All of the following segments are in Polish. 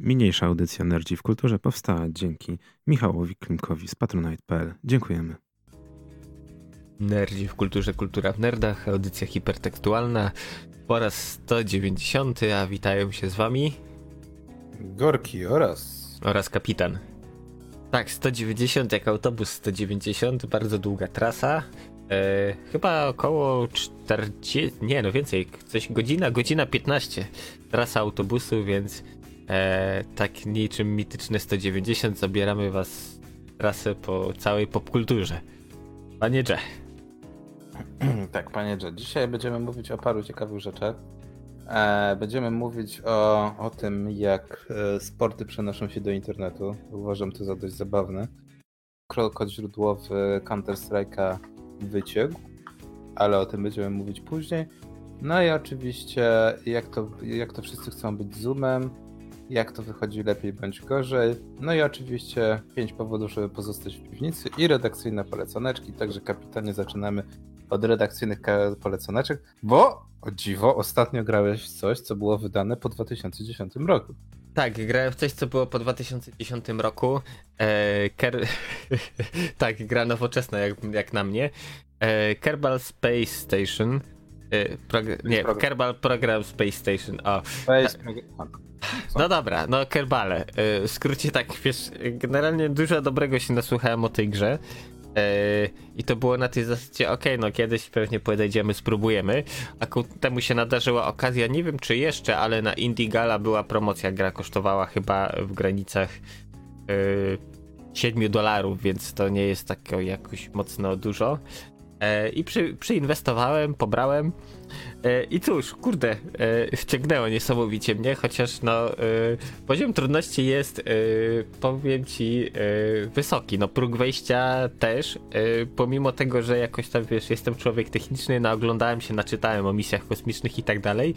Mniejsza audycja Nerdzi w Kulturze powstała dzięki Michałowi Klimkowi z patronite.pl. Dziękujemy. Nerdzi w Kulturze, Kultura w Nerdach, audycja hipertekstualna po raz 190, a witają się z wami Gorki oraz... Oraz kapitan. Tak, 190 jak autobus 190, bardzo długa trasa. E, chyba około 40, nie no więcej, coś godzina, godzina 15 trasa autobusu, więc e, tak niczym mityczne 190 zabieramy was trasę po całej popkulturze. Panie Dże. tak, panie Dże. Dzisiaj będziemy mówić o paru ciekawych rzeczach. E, będziemy mówić o, o tym, jak e, sporty przenoszą się do internetu. Uważam to za dość zabawne. Kod źródłowy Counter-Strike'a wyciekł, ale o tym będziemy mówić później. No i oczywiście, jak to, jak to wszyscy chcą być zoomem, jak to wychodzi lepiej bądź gorzej. No i oczywiście pięć powodów, żeby pozostać w piwnicy i redakcyjne poleconeczki. Także kapitanie zaczynamy od redakcyjnych poleconeczek, bo o dziwo ostatnio grałeś w coś, co było wydane po 2010 roku. Tak, grałem w coś, co było po 2010 roku. Eee, ker... tak, gra nowoczesna jak, jak na mnie. Eee, Kerbal Space Station. Eee, prog... Nie. Kerbal Program Space Station. O. Space... No dobra, no Kerbale. Eee, w skrócie tak, wiesz, generalnie dużo dobrego się nasłuchałem o tej grze. Eee, I to było na tej zasadzie, ok, no kiedyś pewnie podejdziemy, spróbujemy. A ku temu się nadarzyła okazja, nie wiem czy jeszcze, ale na Indie Gala była promocja. Gra kosztowała chyba w granicach yy, 7 dolarów, więc to nie jest tak jakoś mocno dużo. E, I przy, przyinwestowałem, pobrałem. E, I cóż, kurde, e, wciągnęło niesamowicie mnie, chociaż no poziom trudności jest, powiem ci, wysoki. No próg wejścia też, pomimo tego, że jakoś tam, wiesz, jestem człowiek techniczny, no oglądałem się, naczytałem o misjach kosmicznych i tak dalej,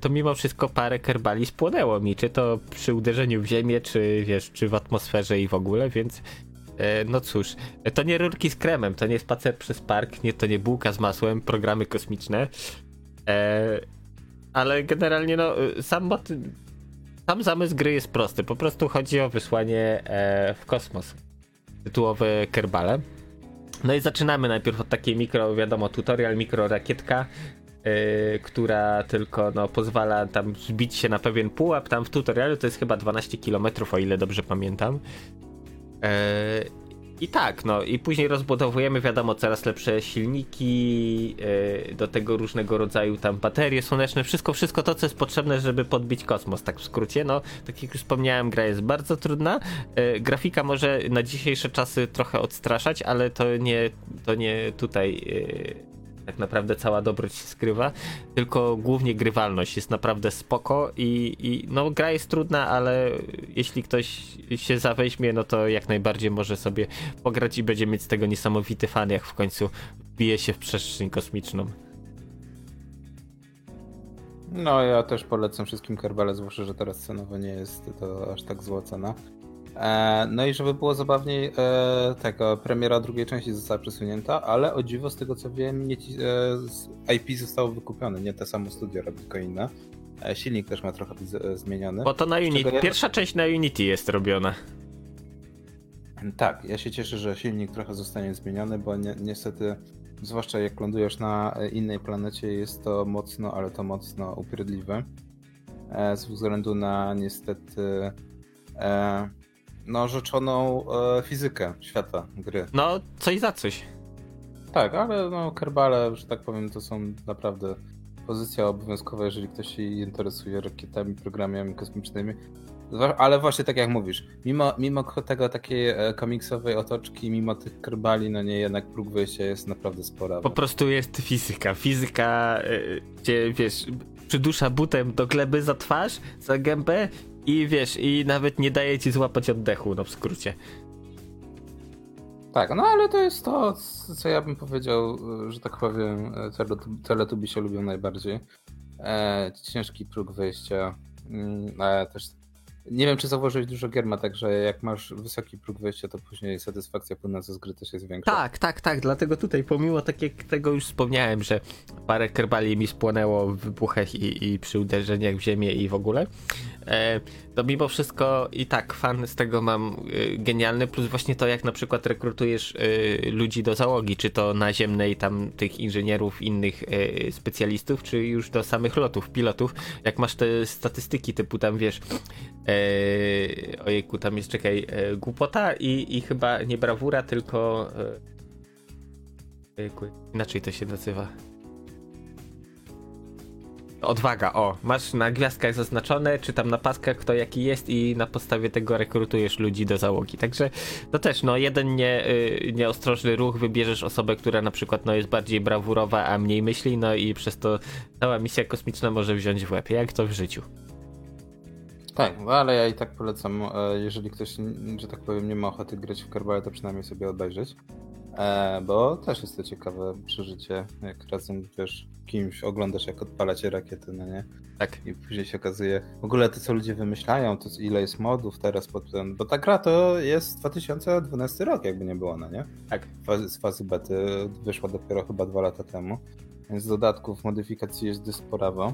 to mimo wszystko parę kerbali spłonęło mi, czy to przy uderzeniu w ziemię, czy wiesz, czy w atmosferze i w ogóle, więc E, no cóż, to nie rurki z kremem, to nie spacer przez park, nie, to nie bułka z masłem, programy kosmiczne. E, ale generalnie no, sam, sam zamysł gry jest prosty. Po prostu chodzi o wysłanie e, w kosmos. Tytułowe kerbale. No i zaczynamy najpierw od takiej mikro, wiadomo, tutorial, mikro rakietka, yy, która tylko no, pozwala tam zbić się na pewien pułap. Tam w tutorialu to jest chyba 12 km, o ile dobrze pamiętam. E, I tak, no i później rozbudowujemy, wiadomo, coraz lepsze silniki, e, do tego różnego rodzaju tam baterie słoneczne, wszystko, wszystko to, co jest potrzebne, żeby podbić kosmos, tak w skrócie. No, tak jak już wspomniałem, gra jest bardzo trudna. E, grafika może na dzisiejsze czasy trochę odstraszać, ale to nie, to nie tutaj tak naprawdę cała dobroć się skrywa, tylko głównie grywalność jest naprawdę spoko i, i no gra jest trudna, ale jeśli ktoś się zaweźmie, no to jak najbardziej może sobie pograć i będzie mieć z tego niesamowity fan, jak w końcu bije się w przestrzeń kosmiczną. No, ja też polecam wszystkim Kerbale, zwłaszcza, że teraz cenowo nie jest to aż tak zła cena. E, no i żeby było zabawniej, e, tego, premiera drugiej części została przesunięta, ale o dziwo z tego co wiem, nie ci, e, IP zostało wykupione, nie te samo studio robi tylko inne. Silnik też ma trochę być zmieniony. Bo to na Unity, ja... pierwsza część na Unity jest robiona. Tak, ja się cieszę, że silnik trochę zostanie zmieniony, bo ni niestety, zwłaszcza jak lądujesz na innej planecie, jest to mocno, ale to mocno upierdliwe. Z względu na niestety rzeczoną e, fizykę świata gry. No, coś za coś. Tak, ale no, kerbale, że tak powiem, to są naprawdę pozycja obowiązkowa, jeżeli ktoś się interesuje rakietami, programami kosmicznymi. Ale właśnie tak jak mówisz, mimo, mimo tego takiej e, komiksowej otoczki, mimo tych kerbali, no nie, jednak próg wyjścia jest naprawdę spora. Po prostu jest fizyka. Fizyka, e, gdzie wiesz, przydusza butem do gleby za twarz, za gębę i wiesz, i nawet nie daje ci złapać oddechu, no w skrócie. Tak, no ale to jest to, co ja bym powiedział, że tak powiem, teletubi się lubią najbardziej. E, ciężki próg wejścia, mm, ale też nie wiem, czy zauważyłeś dużo gier ma, także jak masz wysoki próg wejścia, to później satysfakcja płynąca z gry też jest większa. Tak, tak, tak, dlatego tutaj pomimo tak jak tego już wspomniałem, że parę kerbali mi spłonęło w wybuchach i, i przy uderzeniach w ziemię i w ogóle, e, to mimo wszystko i tak fan z tego mam y, genialny, plus właśnie to jak na przykład rekrutujesz y, ludzi do załogi, czy to naziemnej tam tych inżynierów, innych y, specjalistów, czy już do samych lotów, pilotów, jak masz te statystyki typu tam wiesz y, ojejku, tam jest czekaj, głupota i, i chyba nie brawura, tylko y, ojejku, inaczej to się nazywa. Odwaga, o, masz na gwiazdkach zaznaczone, czy tam na paskach kto jaki jest i na podstawie tego rekrutujesz ludzi do załogi. Także to też, no jeden nie, y, nieostrożny ruch, wybierzesz osobę, która na przykład no, jest bardziej brawurowa, a mniej myśli, no i przez to cała misja kosmiczna może wziąć w łeb, jak to w życiu. Tak, no ale ja i tak polecam, e, jeżeli ktoś, że tak powiem, nie ma ochoty grać w Kerbale, to przynajmniej sobie obejrzeć. E, bo też jest to ciekawe przeżycie, jak razem, wiesz, kimś oglądasz, jak odpalacie rakiety, no nie? Tak. I później się okazuje, w ogóle to, co ludzie wymyślają, to ile jest modów teraz pod ten, bo ta gra to jest 2012 rok, jakby nie było, no nie? Tak. Z fazy bety wyszła dopiero chyba dwa lata temu, więc dodatków, modyfikacji jest dysporawo.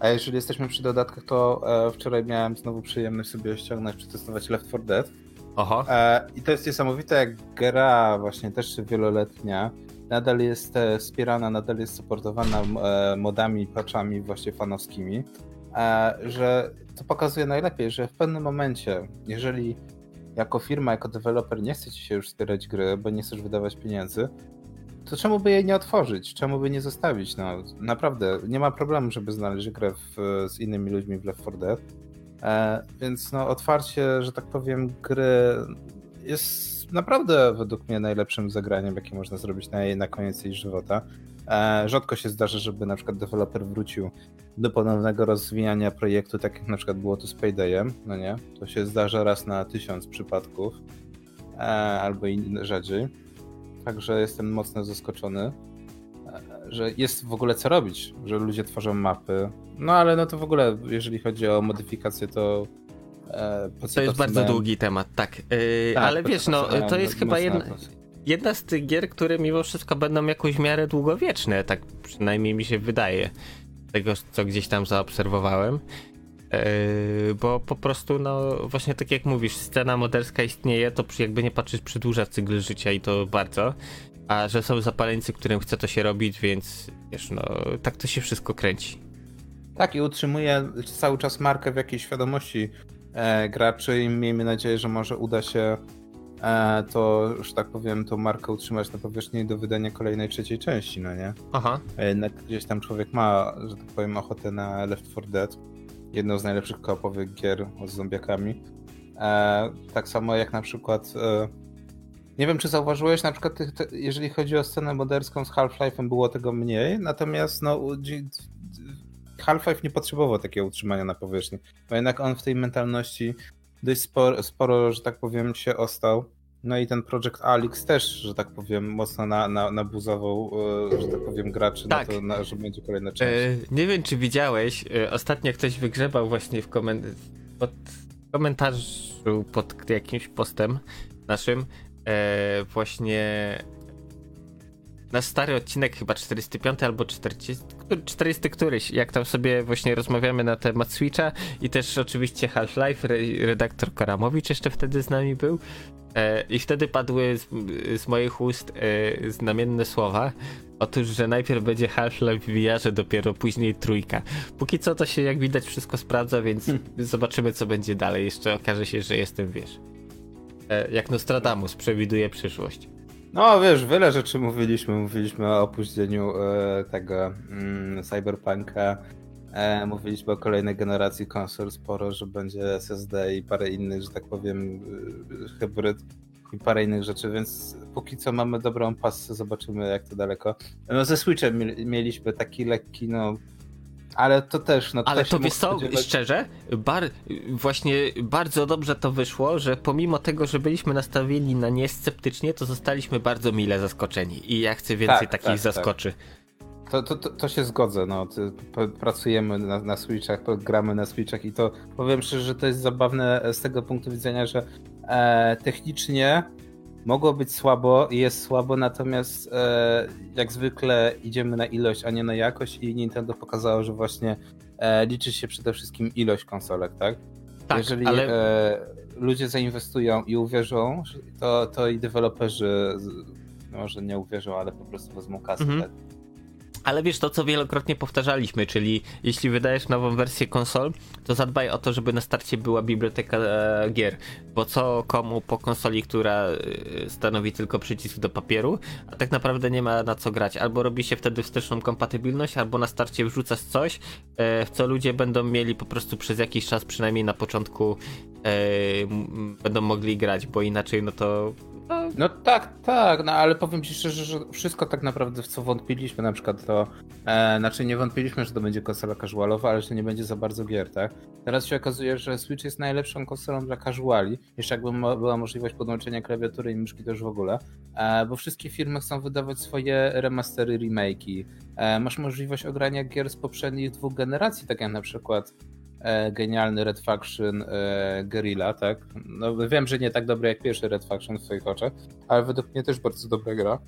A jeżeli jesteśmy przy dodatkach, to e, wczoraj miałem znowu przyjemność sobie ściągnąć, przetestować Left 4 Dead. Oho. E, I to jest niesamowite, jak gra właśnie też wieloletnia nadal jest e, wspierana, nadal jest supportowana e, modami, patchami właśnie fanowskimi, że to pokazuje najlepiej, że w pewnym momencie, jeżeli jako firma, jako deweloper nie chcecie się już wspierać gry, bo nie chcesz wydawać pieniędzy, to czemu by jej nie otworzyć? Czemu by nie zostawić? No, naprawdę, nie ma problemu, żeby znaleźć grę w, z innymi ludźmi w Left 4 Dead. E, więc no, otwarcie, że tak powiem, gry jest naprawdę według mnie najlepszym zagraniem, jakie można zrobić na, na koniec jej żywota. E, rzadko się zdarza, żeby na przykład deweloper wrócił do ponownego rozwijania projektu, tak jak na przykład było to z Paydayem, no nie? To się zdarza raz na tysiąc przypadków, e, albo i rzadziej. Także jestem mocno zaskoczony, że jest w ogóle co robić, że ludzie tworzą mapy. No ale no to w ogóle, jeżeli chodzi o modyfikację, to e, to jest bardzo długi temat, tak. Yy, tak ale wiesz, no to jest chyba jedna, jedna z tych gier, które mimo wszystko będą jakoś w miarę długowieczne, tak przynajmniej mi się wydaje. Tego, co gdzieś tam zaobserwowałem. Yy, bo po prostu, no właśnie tak jak mówisz, scena modelska istnieje, to jakby nie patrzeć, przedłuża cykl życia i to bardzo. A że są zapaleńcy, którym chce to się robić, więc wiesz, no tak to się wszystko kręci. Tak, i utrzymuje cały czas markę w jakiejś świadomości e, graczy i miejmy nadzieję, że może uda się e, to, że tak powiem, tą markę utrzymać na powierzchni do wydania kolejnej trzeciej części, no nie? Aha. A jednak gdzieś tam człowiek ma, że tak powiem, ochotę na Left 4 Dead jedną z najlepszych koopowych gier z zombiakami. E, tak samo jak na przykład. E, nie wiem, czy zauważyłeś, na przykład, jeżeli chodzi o scenę moderską z Half-Life'em, było tego mniej, natomiast no, Half-Life nie potrzebował takiego utrzymania na powierzchni, bo jednak on w tej mentalności dość sporo, sporo że tak powiem, się ostał. No i ten Project Alix też, że tak powiem, mocno na, na, nabuzował, e, że tak powiem, graczy tak. na to, na, że będzie kolejna część. E, nie wiem, czy widziałeś, e, ostatnio ktoś wygrzebał właśnie w koment pod komentarzu pod jakimś postem naszym e, właśnie na stary odcinek chyba 45 albo 40, 40 któryś, jak tam sobie właśnie rozmawiamy na temat Switcha i też oczywiście Half-Life, redaktor Karamowicz jeszcze wtedy z nami był E, I wtedy padły z, z moich ust e, znamienne słowa. Otóż, że najpierw będzie Half-Life w VR, dopiero później trójka. Póki co to się jak widać wszystko sprawdza, więc hmm. zobaczymy co będzie dalej. Jeszcze okaże się, że jestem, wiesz, jak Nostradamus przewiduje przyszłość. No wiesz, wiele rzeczy mówiliśmy. Mówiliśmy o opóźnieniu e, tego mm, Cyberpunka, E, mówiliśmy o kolejnej generacji konsol sporo, że będzie SSD i parę innych, że tak powiem, y, hybryd i parę innych rzeczy, więc póki co mamy dobrą pasę, zobaczymy jak to daleko. No ze Switchem mieliśmy taki lekki, no ale to też, no to Ale to wiesz co, spodziewać... szczerze, bar, właśnie bardzo dobrze to wyszło, że pomimo tego, że byliśmy nastawieni na nie sceptycznie, to zostaliśmy bardzo mile zaskoczeni i ja chcę więcej tak, takich tak, tak. zaskoczy. Tak. To, to, to, się zgodzę, no. Pracujemy na, na Switchach, gramy na Switchach i to powiem szczerze, że to jest zabawne z tego punktu widzenia, że e, technicznie mogło być słabo i jest słabo, natomiast e, jak zwykle idziemy na ilość, a nie na jakość i Nintendo pokazało, że właśnie e, liczy się przede wszystkim ilość konsolek, tak? Tak, Jeżeli ale... e, ludzie zainwestują i uwierzą, to, to i deweloperzy może nie uwierzą, ale po prostu wezmą kasę. Mhm. Tak? Ale wiesz to, co wielokrotnie powtarzaliśmy, czyli jeśli wydajesz nową wersję konsol, to zadbaj o to, żeby na starcie była biblioteka e, gier. Bo co komu po konsoli, która e, stanowi tylko przycisk do papieru, a tak naprawdę nie ma na co grać. Albo robi się wtedy wsteczną kompatybilność, albo na starcie wrzucasz coś, e, w co ludzie będą mieli po prostu przez jakiś czas, przynajmniej na początku, e, będą mogli grać, bo inaczej no to no, tak, tak, no ale powiem ci szczerze, że wszystko tak naprawdę w co wątpiliśmy, na przykład to, e, znaczy nie wątpiliśmy, że to będzie konsola casualowa, ale że nie będzie za bardzo gier, tak? Teraz się okazuje, że Switch jest najlepszą konsolą dla casuali, jeszcze jakby była możliwość podłączenia klawiatury i myszki to już w ogóle, e, bo wszystkie firmy chcą wydawać swoje remastery, remake'i, e, masz możliwość ogrania gier z poprzednich dwóch generacji, tak jak na przykład genialny Red Faction e, Guerrilla, tak? No wiem, że nie tak dobry jak pierwszy Red Faction w swoich oczach, ale według mnie też bardzo dobra gra.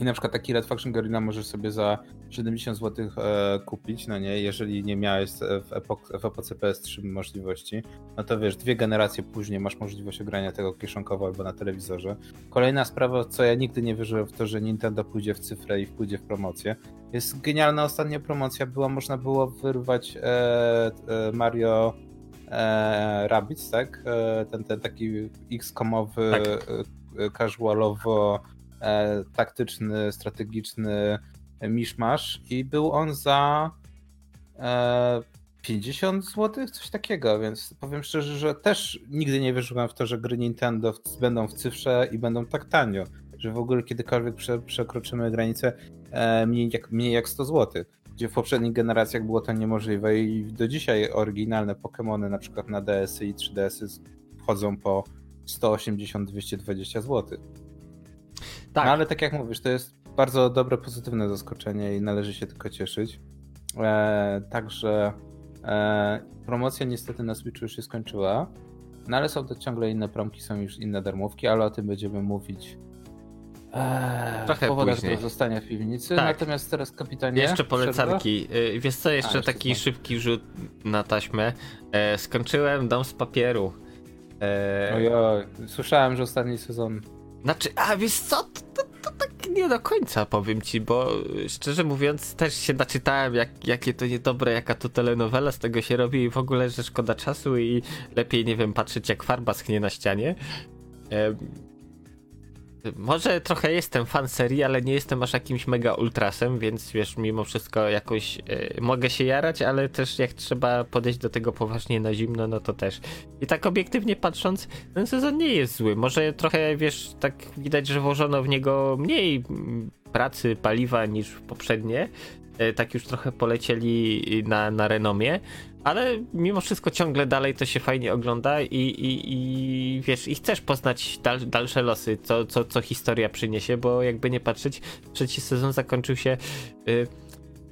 I na przykład taki Red Faction Guerrilla możesz sobie za 70 zł e, kupić, no nie, jeżeli nie miałeś w, epok, w epoce PS3 możliwości, no to wiesz, dwie generacje później masz możliwość ogrania tego kieszonkowo albo na telewizorze. Kolejna sprawa, co ja nigdy nie wierzyłem w to, że Nintendo pójdzie w cyfrę i pójdzie w promocję. Jest genialna ostatnia promocja, była, można było wyrwać e, e, Mario e, Rabbids, tak? E, ten, ten taki X-komowy, Tak. e, casualowo taktyczny, strategiczny miszmasz i był on za e, 50 zł, coś takiego, więc powiem szczerze, że też nigdy nie wierzyłem w to, że gry Nintendo będą w cyfrze i będą tak tanio, że w ogóle kiedykolwiek prze, przekroczymy granicę e, mniej, jak, mniej jak 100 zł, gdzie w poprzednich generacjach było to niemożliwe i do dzisiaj oryginalne Pokémony na przykład na DS-y i 3DS-y wchodzą po 180-220 zł. Tak. No ale tak jak mówisz, to jest bardzo dobre, pozytywne zaskoczenie i należy się tylko cieszyć. E, także e, promocja niestety na Switchu już się skończyła, no ale są to ciągle inne promki, są już inne darmówki, ale o tym będziemy mówić e, Trochę później. zostania w piwnicy. Tak. Natomiast teraz kapitanie... Jeszcze przerwa? polecanki. Y, Wiesz co, jeszcze A, jeszcze taki szybki rzut na taśmę. E, skończyłem Dom z papieru. E, Ojoj, słyszałem, że ostatni sezon... Znaczy, a wiesz co, tak nie do końca powiem ci, bo y, szczerze mówiąc też się naczytałem, jak, jakie to niedobre, jaka to telenowela z tego się robi i w ogóle, że szkoda czasu i lepiej, nie wiem, patrzeć jak farba schnie na ścianie. Em, może trochę jestem fan serii, ale nie jestem aż jakimś mega ultrasem, więc wiesz, mimo wszystko jakoś e, mogę się jarać, ale też jak trzeba podejść do tego poważnie na zimno, no to też. I tak obiektywnie patrząc, ten sezon nie jest zły. Może trochę, wiesz, tak widać, że włożono w niego mniej mm, pracy, paliwa niż poprzednie. E, Tak już trochę polecieli na, na renomie, ale mimo wszystko ciągle dalej to się fajnie ogląda i, i, i wiesz, i chcesz poznać dal, dalsze losy, co, co, co historia przyniesie, bo jakby nie patrzeć, trzeci sezon zakończył się. Y,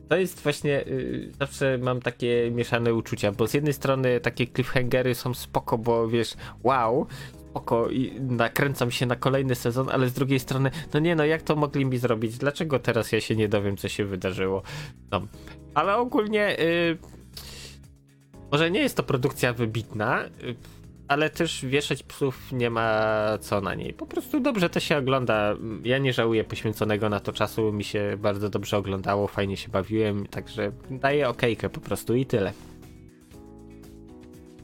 to jest właśnie, y, zawsze mam takie mieszane uczucia, bo z jednej strony takie cliffhangery są spoko, bo wiesz, wow, spoko i nakręcam się na kolejny sezon, ale z drugiej strony, no nie no, jak to mogli mi zrobić? Dlaczego teraz ja się nie dowiem, co się wydarzyło? No. Ale ogólnie, y, może nie jest to produkcja wybitna, y, ale też wieszać psów nie ma co na niej. Po prostu dobrze to się ogląda. Ja nie żałuję poświęconego na to czasu, mi się bardzo dobrze oglądało, fajnie się bawiłem, także daję okejkę po prostu i tyle.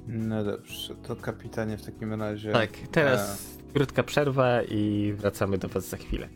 No dobrze, to kapitanie w takim razie... Tak, teraz krótka przerwa i wracamy do was za chwilę.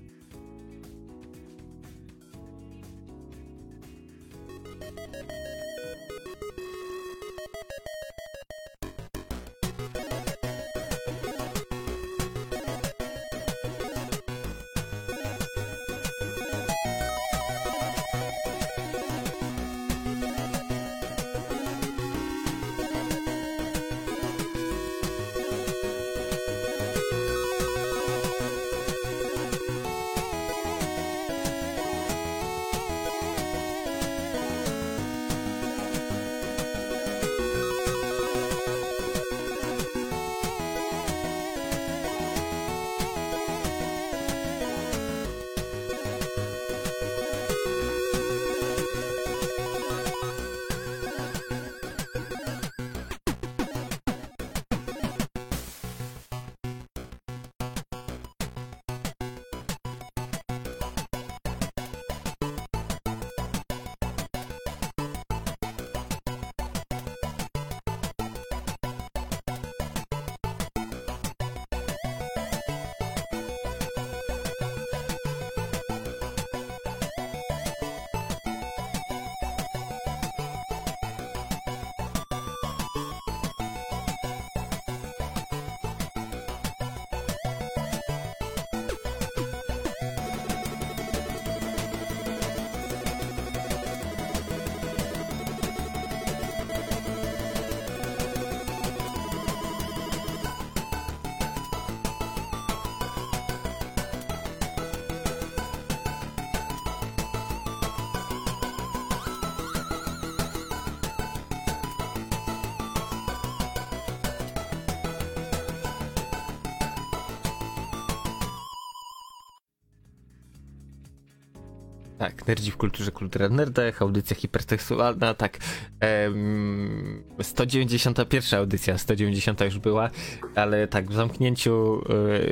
Nerdzi w kulturze, kultura nerdech, audycja hipertekstualna, tak. Em, 191 audycja, 190 już była, ale tak, w zamknięciu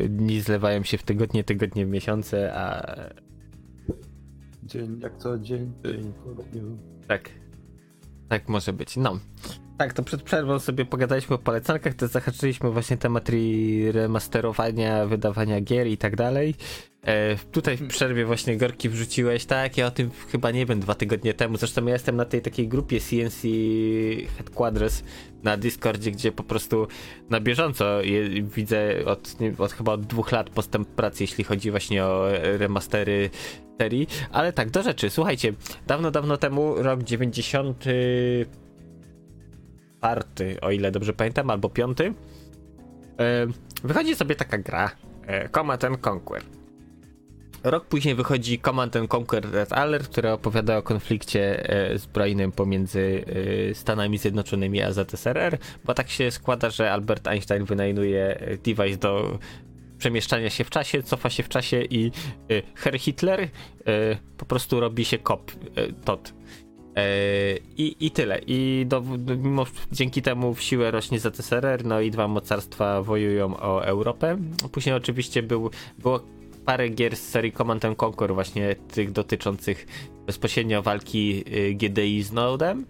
y, dni zlewają się w tygodnie, tygodnie w miesiące, a Dzień jak co dzień, dzień po dniu. tak, tak może być. No. Tak, to przed przerwą sobie pogadaliśmy o polecankach, to zahaczyliśmy właśnie temat re- remasterowania, wydawania gier i tak dalej. E, tutaj w przerwie właśnie Gorki wrzuciłeś, tak, ja o tym chyba nie wiem, dwa tygodnie temu, zresztą ja jestem na tej takiej grupie CNC Headquarters na Discordzie, gdzie po prostu na bieżąco je, widzę od, od chyba od dwóch lat postęp pracy, jeśli chodzi właśnie o remastery serii, ale tak, do rzeczy, słuchajcie, dawno, dawno temu, rok 90 czwarty, o ile dobrze pamiętam, albo piąty, e, wychodzi sobie taka gra e, Command and Conquer. Rok później wychodzi Command and Conquer Red Alert, która opowiada o konflikcie e, zbrojnym pomiędzy Stanami Zjednoczonymi a ZSRR, bo tak się składa, że Albert Einstein wynajmuje device do przemieszczania się w czasie, cofa się w czasie i Herr Hitler po prostu robi się kop, tot. E, I, I tyle. I do, mimo, dzięki temu w siłę rośnie ZSRR, no i dwa mocarstwa wojują o Europę. Później oczywiście był, było parę gier z serii Command and Conquer, właśnie tych dotyczących bezpośrednio walki y, GDI z Nodem.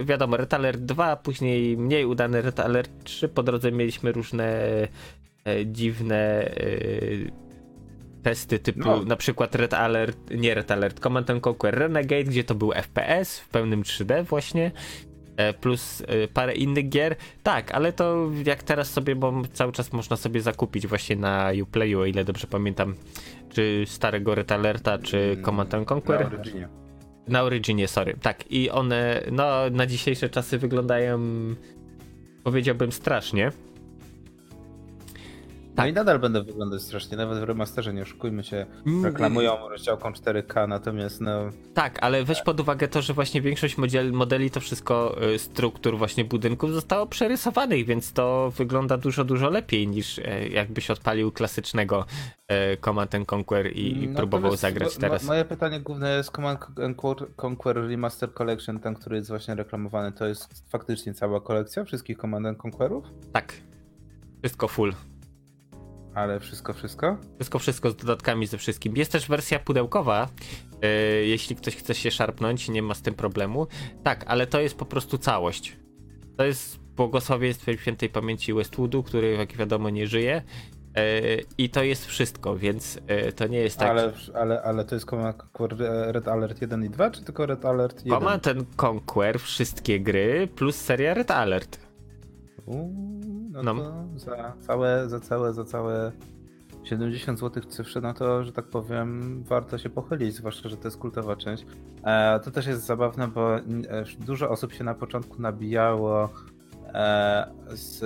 Y, wiadomo, Red Alert 2, później mniej udany Red Alert 3. Po drodze mieliśmy różne e, dziwne testy typu No. na przykład Red Alert, nie Red Alert, Command and Conquer Renegade, gdzie to był FPS w pełnym 3D właśnie, e, plus e, parę innych gier. Tak, ale to jak teraz sobie, bo cały czas można sobie zakupić właśnie na Uplayu, o ile dobrze pamiętam, czy starego Red Alerta, czy Command and Conquer. Na Originie. Na Originie, sorry. Tak, i one no na dzisiejsze czasy wyglądają powiedziałbym strasznie. No Tak. i nadal będą wyglądać strasznie, nawet w remasterze, nie oszukujmy się. Mm, Reklamują rozdziałką 4K, natomiast no... Tak, ale weź pod uwagę to, że właśnie większość modeli, modeli to wszystko y, struktur właśnie budynków zostało przerysowanych, więc to wygląda dużo, dużo lepiej niż e, jakbyś odpalił klasycznego e, Command and Conquer i, No, próbował zagrać teraz. Moje pytanie główne jest Command Conquer- Remaster Collection, ten, który jest właśnie reklamowany, to jest faktycznie cała kolekcja wszystkich Command and Conquerów? Tak. Wszystko full. Ale wszystko, wszystko? Wszystko, wszystko z dodatkami ze wszystkim. Jest też wersja pudełkowa, e, jeśli ktoś chce się szarpnąć, nie ma z tym problemu. Tak, ale to jest po prostu całość. To jest błogosławieństwem świętej pamięci Westwoodu, który jak wiadomo nie żyje. E, I to jest wszystko, więc e, to nie jest tak. Ale, ale, ale to jest Red Alert 1 i 2, czy tylko Red Alert 1? Command and Conquer, wszystkie gry, plus seria Red Alert. Uuu, no, No. to za całe, za całe, za całe 70 zł cyfrze, no to, że tak powiem, warto się pochylić, zwłaszcza, że to jest kultowa część. E, to też jest zabawne, bo e, dużo osób się na początku nabijało e, z,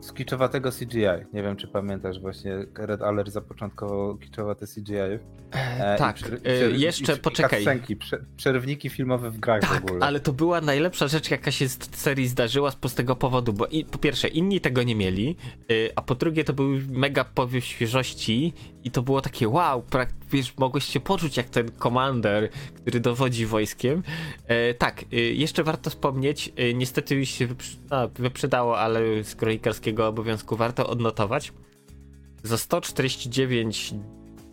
z kiczowatego CGI. Nie wiem, czy pamiętasz właśnie, Red Alert zapoczątkował kiczowate CGI. E, tak, i przer- e, przer- jeszcze i- i poczekaj. cutscenki, prze- Przerwniki filmowe w grach w Tak, ogóle. ale to była najlepsza rzecz, jaka się z serii zdarzyła z prostego powodu, bo i, po pierwsze inni tego nie mieli, y, a po drugie to był mega powiew świeżości i to było takie wow, prak- wiesz, mogłeś się poczuć jak ten komander, który dowodzi wojskiem. E, tak, y, jeszcze warto wspomnieć, y, niestety już się wyprzy- a, wyprzedało, ale z kronikarskiego obowiązku warto odnotować. Za 149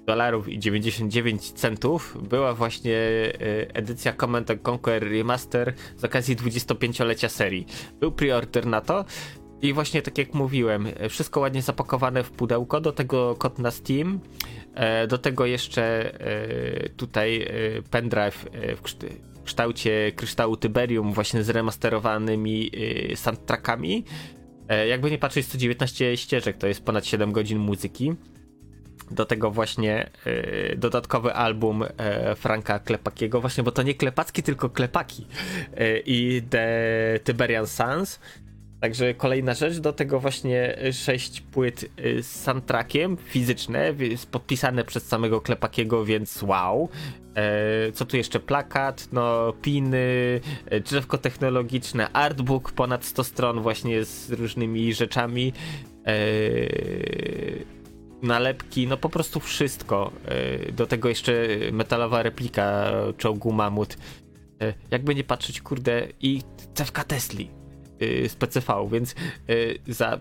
dolarów i 99 centów była właśnie e, edycja Command and Conquer Remaster z okazji 25-lecia serii. Był preorder na to i właśnie tak jak mówiłem, e, wszystko ładnie zapakowane w pudełko, do tego kod na Steam, e, do tego jeszcze e, tutaj e, pendrive e, w kszt- w kształcie kryształu Tyberium właśnie z remasterowanymi e, soundtrackami. E, Jakby nie patrzeć 119 ścieżek, to jest ponad 7 godzin muzyki do tego właśnie e, dodatkowy album e, Franka Klepakiego, właśnie, bo to nie Klepacki, tylko Klepaki e, i The Tiberian Sans. Także kolejna rzecz, do tego właśnie sześć płyt e, z soundtrackiem, fizyczne, podpisane przez samego Klepakiego, więc wow. E, co tu jeszcze? Plakat, no piny, e, drzewko technologiczne, artbook ponad 100 stron właśnie z różnymi rzeczami. E, nalepki, no po prostu wszystko. Do tego jeszcze metalowa replika czołgu Mamut. Jakby nie patrzeć, kurde, i cewka Tesli z PCV, więc za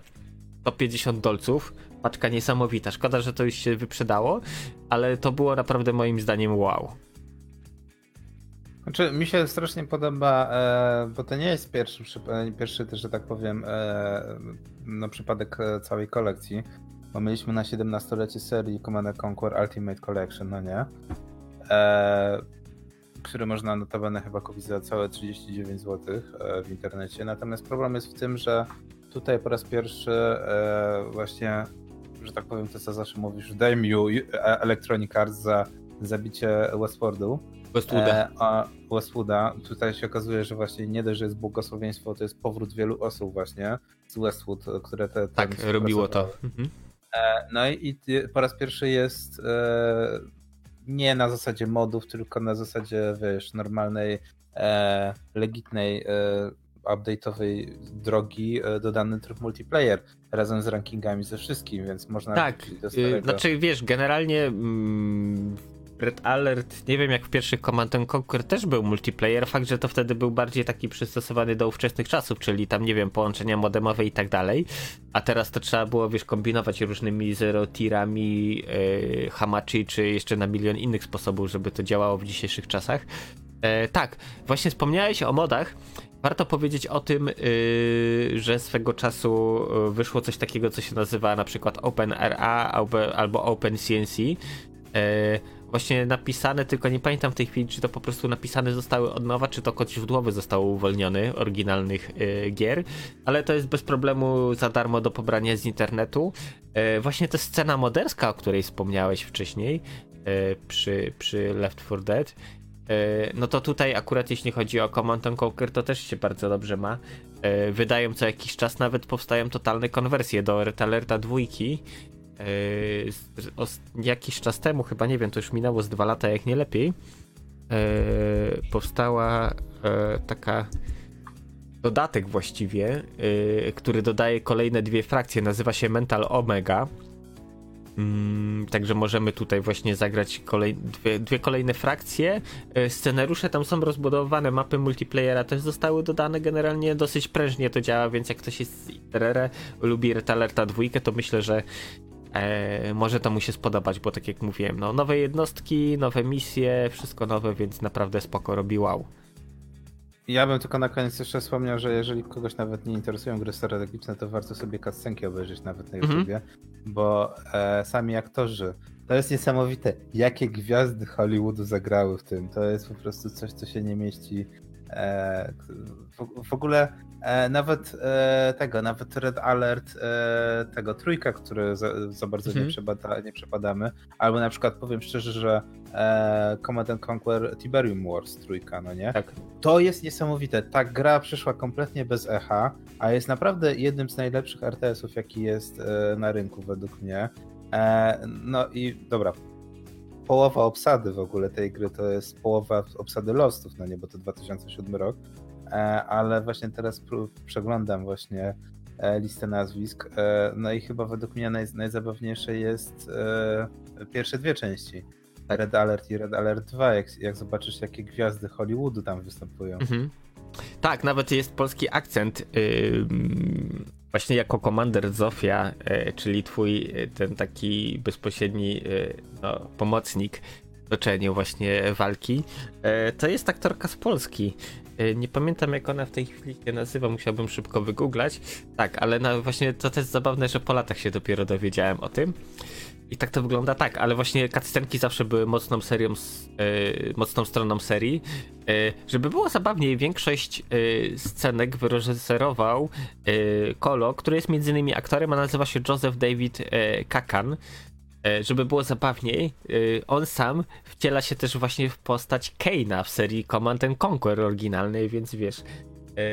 150 dolców paczka niesamowita. Szkoda, że to już się wyprzedało, ale to było naprawdę moim zdaniem wow. Znaczy, mi się strasznie podoba, e, bo to nie jest pierwszy, pierwszy też, że tak powiem, e, no, przypadek e, całej kolekcji. Bo mieliśmy na 17-lecie serii Command Conquer Ultimate Collection, no nie? E, który można notabene chyba kupić za całe 39 zł e, w internecie. Natomiast problem jest w tym, że tutaj po raz pierwszy e, właśnie, że tak powiem, to co zawsze mówisz, daj mi Electronic Arts za zabicie Westworldu Westwooda. E, a Westwooda, tutaj się okazuje, że właśnie nie dość, że jest błogosławieństwo, to jest powrót wielu osób właśnie z Westwood, które te... Tak, robiło to. Mhm. E, no i, i, po raz pierwszy jest e, nie na zasadzie modów, tylko na zasadzie, wiesz, normalnej, e, legitnej, e, update'owej drogi e, dodany tryb multiplayer razem z rankingami ze wszystkim, więc można... Tak, y, znaczy wiesz, generalnie mm, Red Alert, nie wiem jak w pierwszych Command Conquer też był multiplayer, fakt, że to wtedy był bardziej taki przystosowany do ówczesnych czasów, czyli tam, nie wiem, połączenia modemowe i tak dalej, a teraz to trzeba było, wiesz, kombinować różnymi zero tirami, yy, hamachi, czy jeszcze na milion innych sposobów, żeby to działało w dzisiejszych czasach. E, tak, właśnie wspomniałeś o modach. Warto powiedzieć o tym, yy, że swego czasu y, wyszło coś takiego, co się nazywa na przykład OpenRA albo, albo OpenCNC. Yy, właśnie napisane, tylko nie pamiętam w tej chwili, czy to po prostu napisane zostały od nowa, czy to kod źródłowy został uwolniony, oryginalnych y, gier, ale to jest bez problemu za darmo do pobrania z internetu. Y, właśnie ta scena moderska, o której wspomniałeś wcześniej, przy, przy Left 4 Dead, no to tutaj akurat jeśli chodzi o Command Conquer, to też się bardzo dobrze ma. Wydają co jakiś czas nawet powstają totalne konwersje do Red Alerta 2 Yy, jakiś czas temu, chyba nie wiem, to już minęło z dwa lata, jak nie lepiej, yy, powstała yy, taka dodatek właściwie, który dodaje kolejne dwie frakcje, nazywa się Mental Omega. Mm, także możemy tutaj właśnie zagrać kolej, dwie, dwie, kolejne frakcje. Scenariusze tam są rozbudowane, mapy multiplayera też zostały dodane. Generalnie dosyć prężnie to działa, więc jak ktoś jest z lubi Red Alerta 2, to myślę, że E, może to mu się spodobać, bo tak jak mówiłem, no nowe jednostki, nowe misje, wszystko nowe, więc naprawdę spoko robi wow. Ja bym tylko na koniec jeszcze wspomniał, że jeżeli kogoś nawet nie interesują gry strategiczne, to warto sobie cutscenki obejrzeć nawet na mhm. YouTubie, bo e, sami aktorzy, to jest niesamowite, jakie gwiazdy Hollywoodu zagrały w tym. To jest po prostu coś, co się nie mieści. E, w, w ogóle nawet e, tego, nawet Red Alert e, tego trójka, który za, za bardzo mhm. nie, przebada, nie przepadamy, albo na przykład powiem szczerze, że e, Command Conquer Tiberium Wars trójka, no nie? Tak. To jest niesamowite. Ta gra przyszła kompletnie bez echa, a jest naprawdę jednym z najlepszych RTS-ów, jaki jest e, na rynku według mnie. E, no i dobra, połowa obsady w ogóle tej gry to jest połowa obsady Lostów, no nie, bo to 2007 rok. E, ale właśnie teraz przeglądam właśnie e, listę nazwisk. E, no i chyba według mnie naj, najzabawniejsze jest pierwsze dwie części. Red Alert i Red Alert 2, jak, jak zobaczysz jakie gwiazdy Hollywoodu tam występują. Mhm. Tak, nawet jest polski akcent. Yy, właśnie jako komander Zofia, yy, czyli twój ten taki bezpośredni yy, no, pomocnik w toczeniu właśnie walki, to jest aktorka z Polski. E, nie pamiętam jak ona w tej chwili się nazywa, musiałbym szybko wygooglać. Tak, ale właśnie to też zabawne, że po latach się dopiero dowiedziałem o tym. I tak to wygląda tak, ale właśnie cutscenki zawsze były mocną serią, yy, mocną stroną serii. Żeby było zabawniej, większość yy, scenek wyreżyserował Kolo, który jest między innymi aktorem, a nazywa się Joseph David Kakan. E, żeby było zabawniej, e, on sam wciela się też właśnie w postać Kane'a w serii Command Conquer oryginalnej, więc wiesz, e,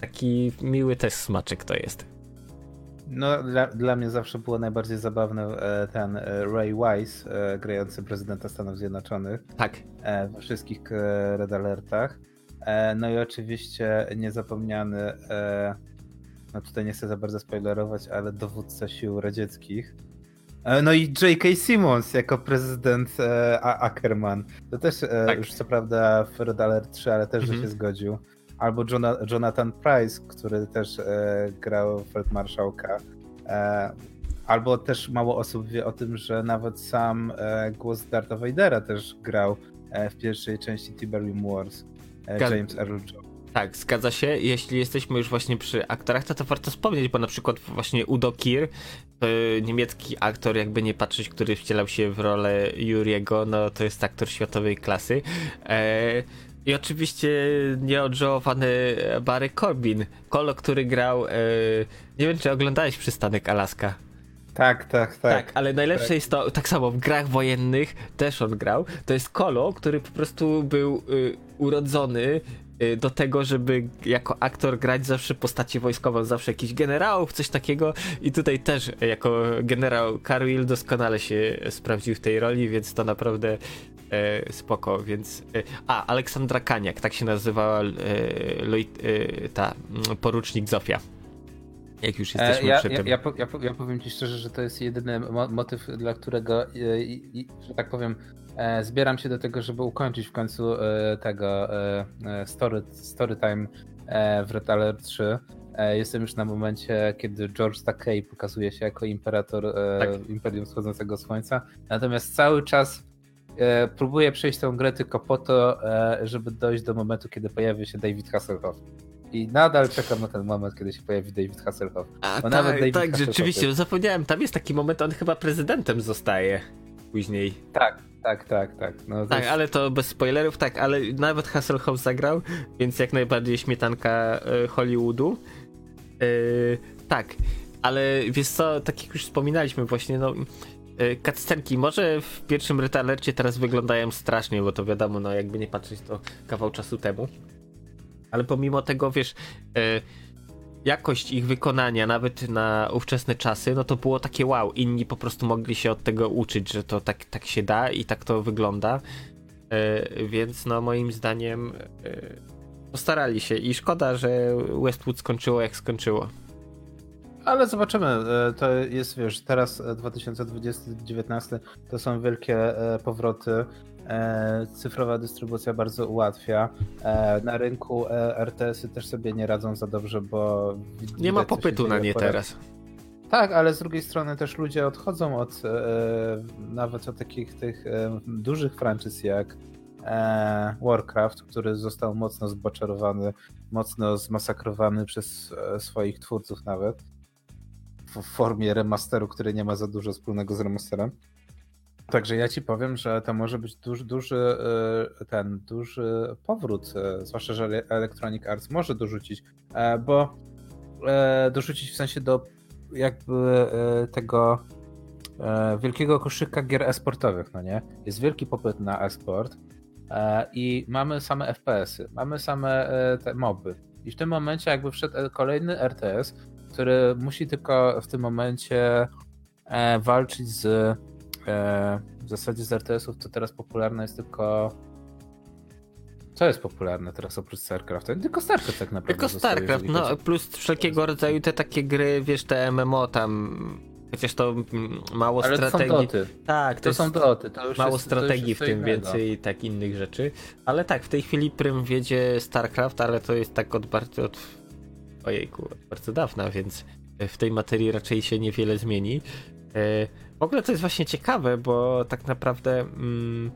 taki miły też smaczek to jest. No, dla, dla mnie zawsze było najbardziej zabawne ten Ray Wise, grający prezydenta Stanów Zjednoczonych. Tak. We wszystkich Red Alertach. No i oczywiście niezapomniany, no tutaj nie chcę za bardzo spoilerować, ale dowódca sił radzieckich no i J.K. Simmons jako prezydent e, Ackerman. To też e, tak. już co prawda w Red Alert 3, ale też mhm. że się zgodził. Albo Jonathan Price, który też e, grał Feldmarszałka. E, albo też mało osób wie o tym, że nawet sam e, głos Dartha Vadera też grał e, w pierwszej części Tiberium Wars. E, James Earl Jones. Tak, zgadza się. Jeśli jesteśmy już właśnie przy aktorach, to to warto wspomnieć, bo na przykład właśnie Udo Kier, niemiecki aktor, jakby nie patrzeć, który wcielał się w rolę Juriego, no to jest aktor światowej klasy. E, I oczywiście nieodżałowany Barry Corbin, Kolo, który grał, e, nie wiem czy oglądałeś Przystanek Alaska. Tak, tak, tak. Tak, ale najlepsze tak. jest to, tak samo w grach wojennych też on grał, to jest Kolo, który po prostu był y, urodzony do tego, żeby jako aktor grać zawsze postaci wojskową, zawsze jakiś generałów, coś takiego i tutaj też jako generał Carwill doskonale się sprawdził w tej roli, więc to naprawdę e, spoko, więc... E, a, Aleksandra Kaniak, tak się nazywała e ta mm, porucznik Zofia. Jak już jesteśmy ja, przy ja, tym. Ja, ja, ja, powiem ci szczerze, że to jest jedyny motyw, dla którego, że tak powiem, E, zbieram się do tego, żeby ukończyć w końcu e, tego e, story, story time w Red Alert 3. Jestem już na momencie, kiedy George Takei pokazuje się jako imperator tak. Imperium Wschodzącego Słońca. Natomiast cały czas próbuję przejść tę grę tylko po to, żeby dojść do momentu, kiedy pojawi się David Hasselhoff. I nadal czekam na ten moment, kiedy się pojawi David Hasselhoff. A, tak, David tak, rzeczywiście, jest... zapomniałem, tam jest taki moment, on chyba prezydentem zostaje później. Tak, tak, tak, tak. No, tak, jest... ale to bez spoilerów, tak, ale nawet Hasselhoff zagrał, więc jak najbardziej śmietanka y, Hollywoodu. Yy, tak, ale wiesz co, tak jak już wspominaliśmy właśnie, no Kaccenki może w pierwszym retalercie teraz wyglądają strasznie, bo to wiadomo, no jakby nie patrzeć to kawał czasu temu. Ale pomimo tego, wiesz, jakość ich wykonania, nawet na ówczesne czasy, no to było takie wow. Inni po prostu mogli się od tego uczyć, że to tak, tak się da i tak to wygląda. E, więc no moim zdaniem e, postarali się i szkoda, że Westwood skończyło jak skończyło. Ale zobaczymy. E, to jest, wiesz, teraz 2020-2019 to są wielkie e, powroty E, cyfrowa dystrybucja bardzo ułatwia. E, na rynku e, RTS-y też sobie nie radzą za dobrze, bo. Nie ma popytu na nie teraz. Tak, ale z drugiej strony też ludzie odchodzą od nawet od takich tych dużych franczyz jak Warcraft, który został mocno zboczerowany, mocno zmasakrowany przez swoich twórców nawet w formie remasteru, który nie ma za dużo wspólnego z remasterem. Także ja ci powiem, że to może być duży, duży y, ten duży powrót, y, zwłaszcza, że Electronic Arts może dorzucić, e, bo e, dorzucić w sensie do jakby e, tego wielkiego koszyka gier esportowych, no nie? Jest wielki popyt na esport i mamy same FPS-y, mamy same te moby. I w tym momencie jakby wszedł kolejny RTS, który musi tylko w tym momencie walczyć z E, w zasadzie z RTS-ów to teraz popularne jest tylko. Co jest popularne teraz oprócz StarCrafta? Tylko StarCraft tak naprawdę. Tylko StarCraft, no chodzi... plus wszelkiego rodzaju te takie gry, wiesz, te MMO tam. Chociaż to mało Ale strategii. To są doty. Tak, to, to są doty. To mało jest, strategii w tym, innego. więcej tak innych rzeczy. Ale tak, w tej chwili prym wiedzie StarCraft, ale to jest tak od bardzo od. Ojejku, od bardzo dawna, więc w tej materii raczej się niewiele zmieni. E, w ogóle to jest właśnie ciekawe, bo tak naprawdę mm,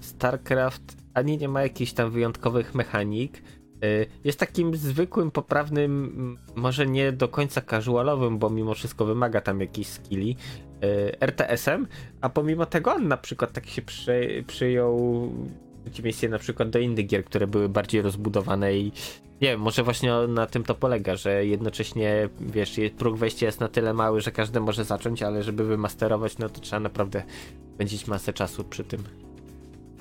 StarCraft ani nie ma jakichś tam wyjątkowych mechanik. Y, jest takim zwykłym, poprawnym, może nie do końca casualowym, bo mimo wszystko wymaga tam jakichś skilli, y, RTS-em, a pomimo tego on na przykład tak się przy, przyjął przeciwieństwie na przykład do innych gier, które były bardziej rozbudowane i nie wiem, może właśnie na tym to polega, że jednocześnie, wiesz, próg wejścia jest na tyle mały, że każdy może zacząć, ale żeby wymasterować, no to trzeba naprawdę spędzić masę czasu przy tym.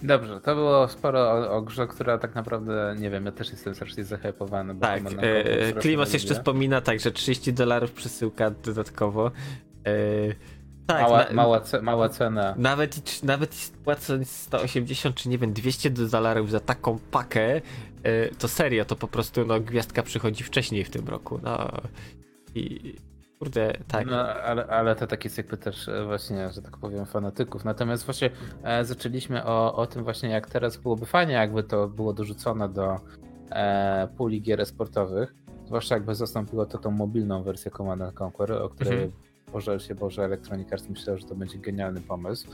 Dobrze, to było sporo o, o, grze, która tak naprawdę, nie wiem, ja też jestem strasznie zahypowany. Tak, e, Klimos jeszcze wspomina tak, że 30 dolarów przesyłka dodatkowo. E, tak, mała, na, mała, mała, cena. Nawet, nawet płacąc 180 czy nie wiem, 200 dolarów za taką pakę, E, to serio, to po prostu no, gwiazdka przychodzi wcześniej w tym roku. No i kurde, tak. No, ale, ale to taki cykl też e, właśnie, że tak powiem, fanatyków. Natomiast właśnie e, zaczęliśmy o, o tym właśnie, jak teraz byłoby fajnie, jakby to było dorzucone do e, puli gier sportowych. Zwłaszcza jakby zastąpiło to tą mobilną wersję Command Conquer, o której Mhm. Boże się Boże Electronic Arts myślał, że to będzie genialny pomysł.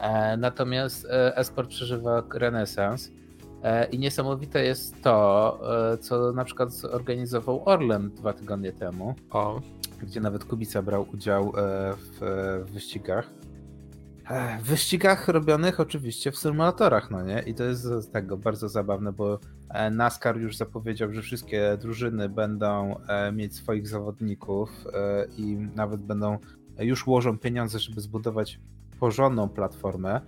E, natomiast e, esport przeżywa renesans. E, I niesamowite jest to, co na przykład zorganizował Orlen dwa tygodnie temu O, gdzie nawet Kubica brał udział w wyścigach. W wyścigach robionych oczywiście w symulatorach, no nie? I to jest tego bardzo zabawne, bo e, NASCAR już zapowiedział, że wszystkie drużyny będą e, mieć swoich zawodników e, i nawet będą, już łożą pieniądze, żeby zbudować porządną platformę.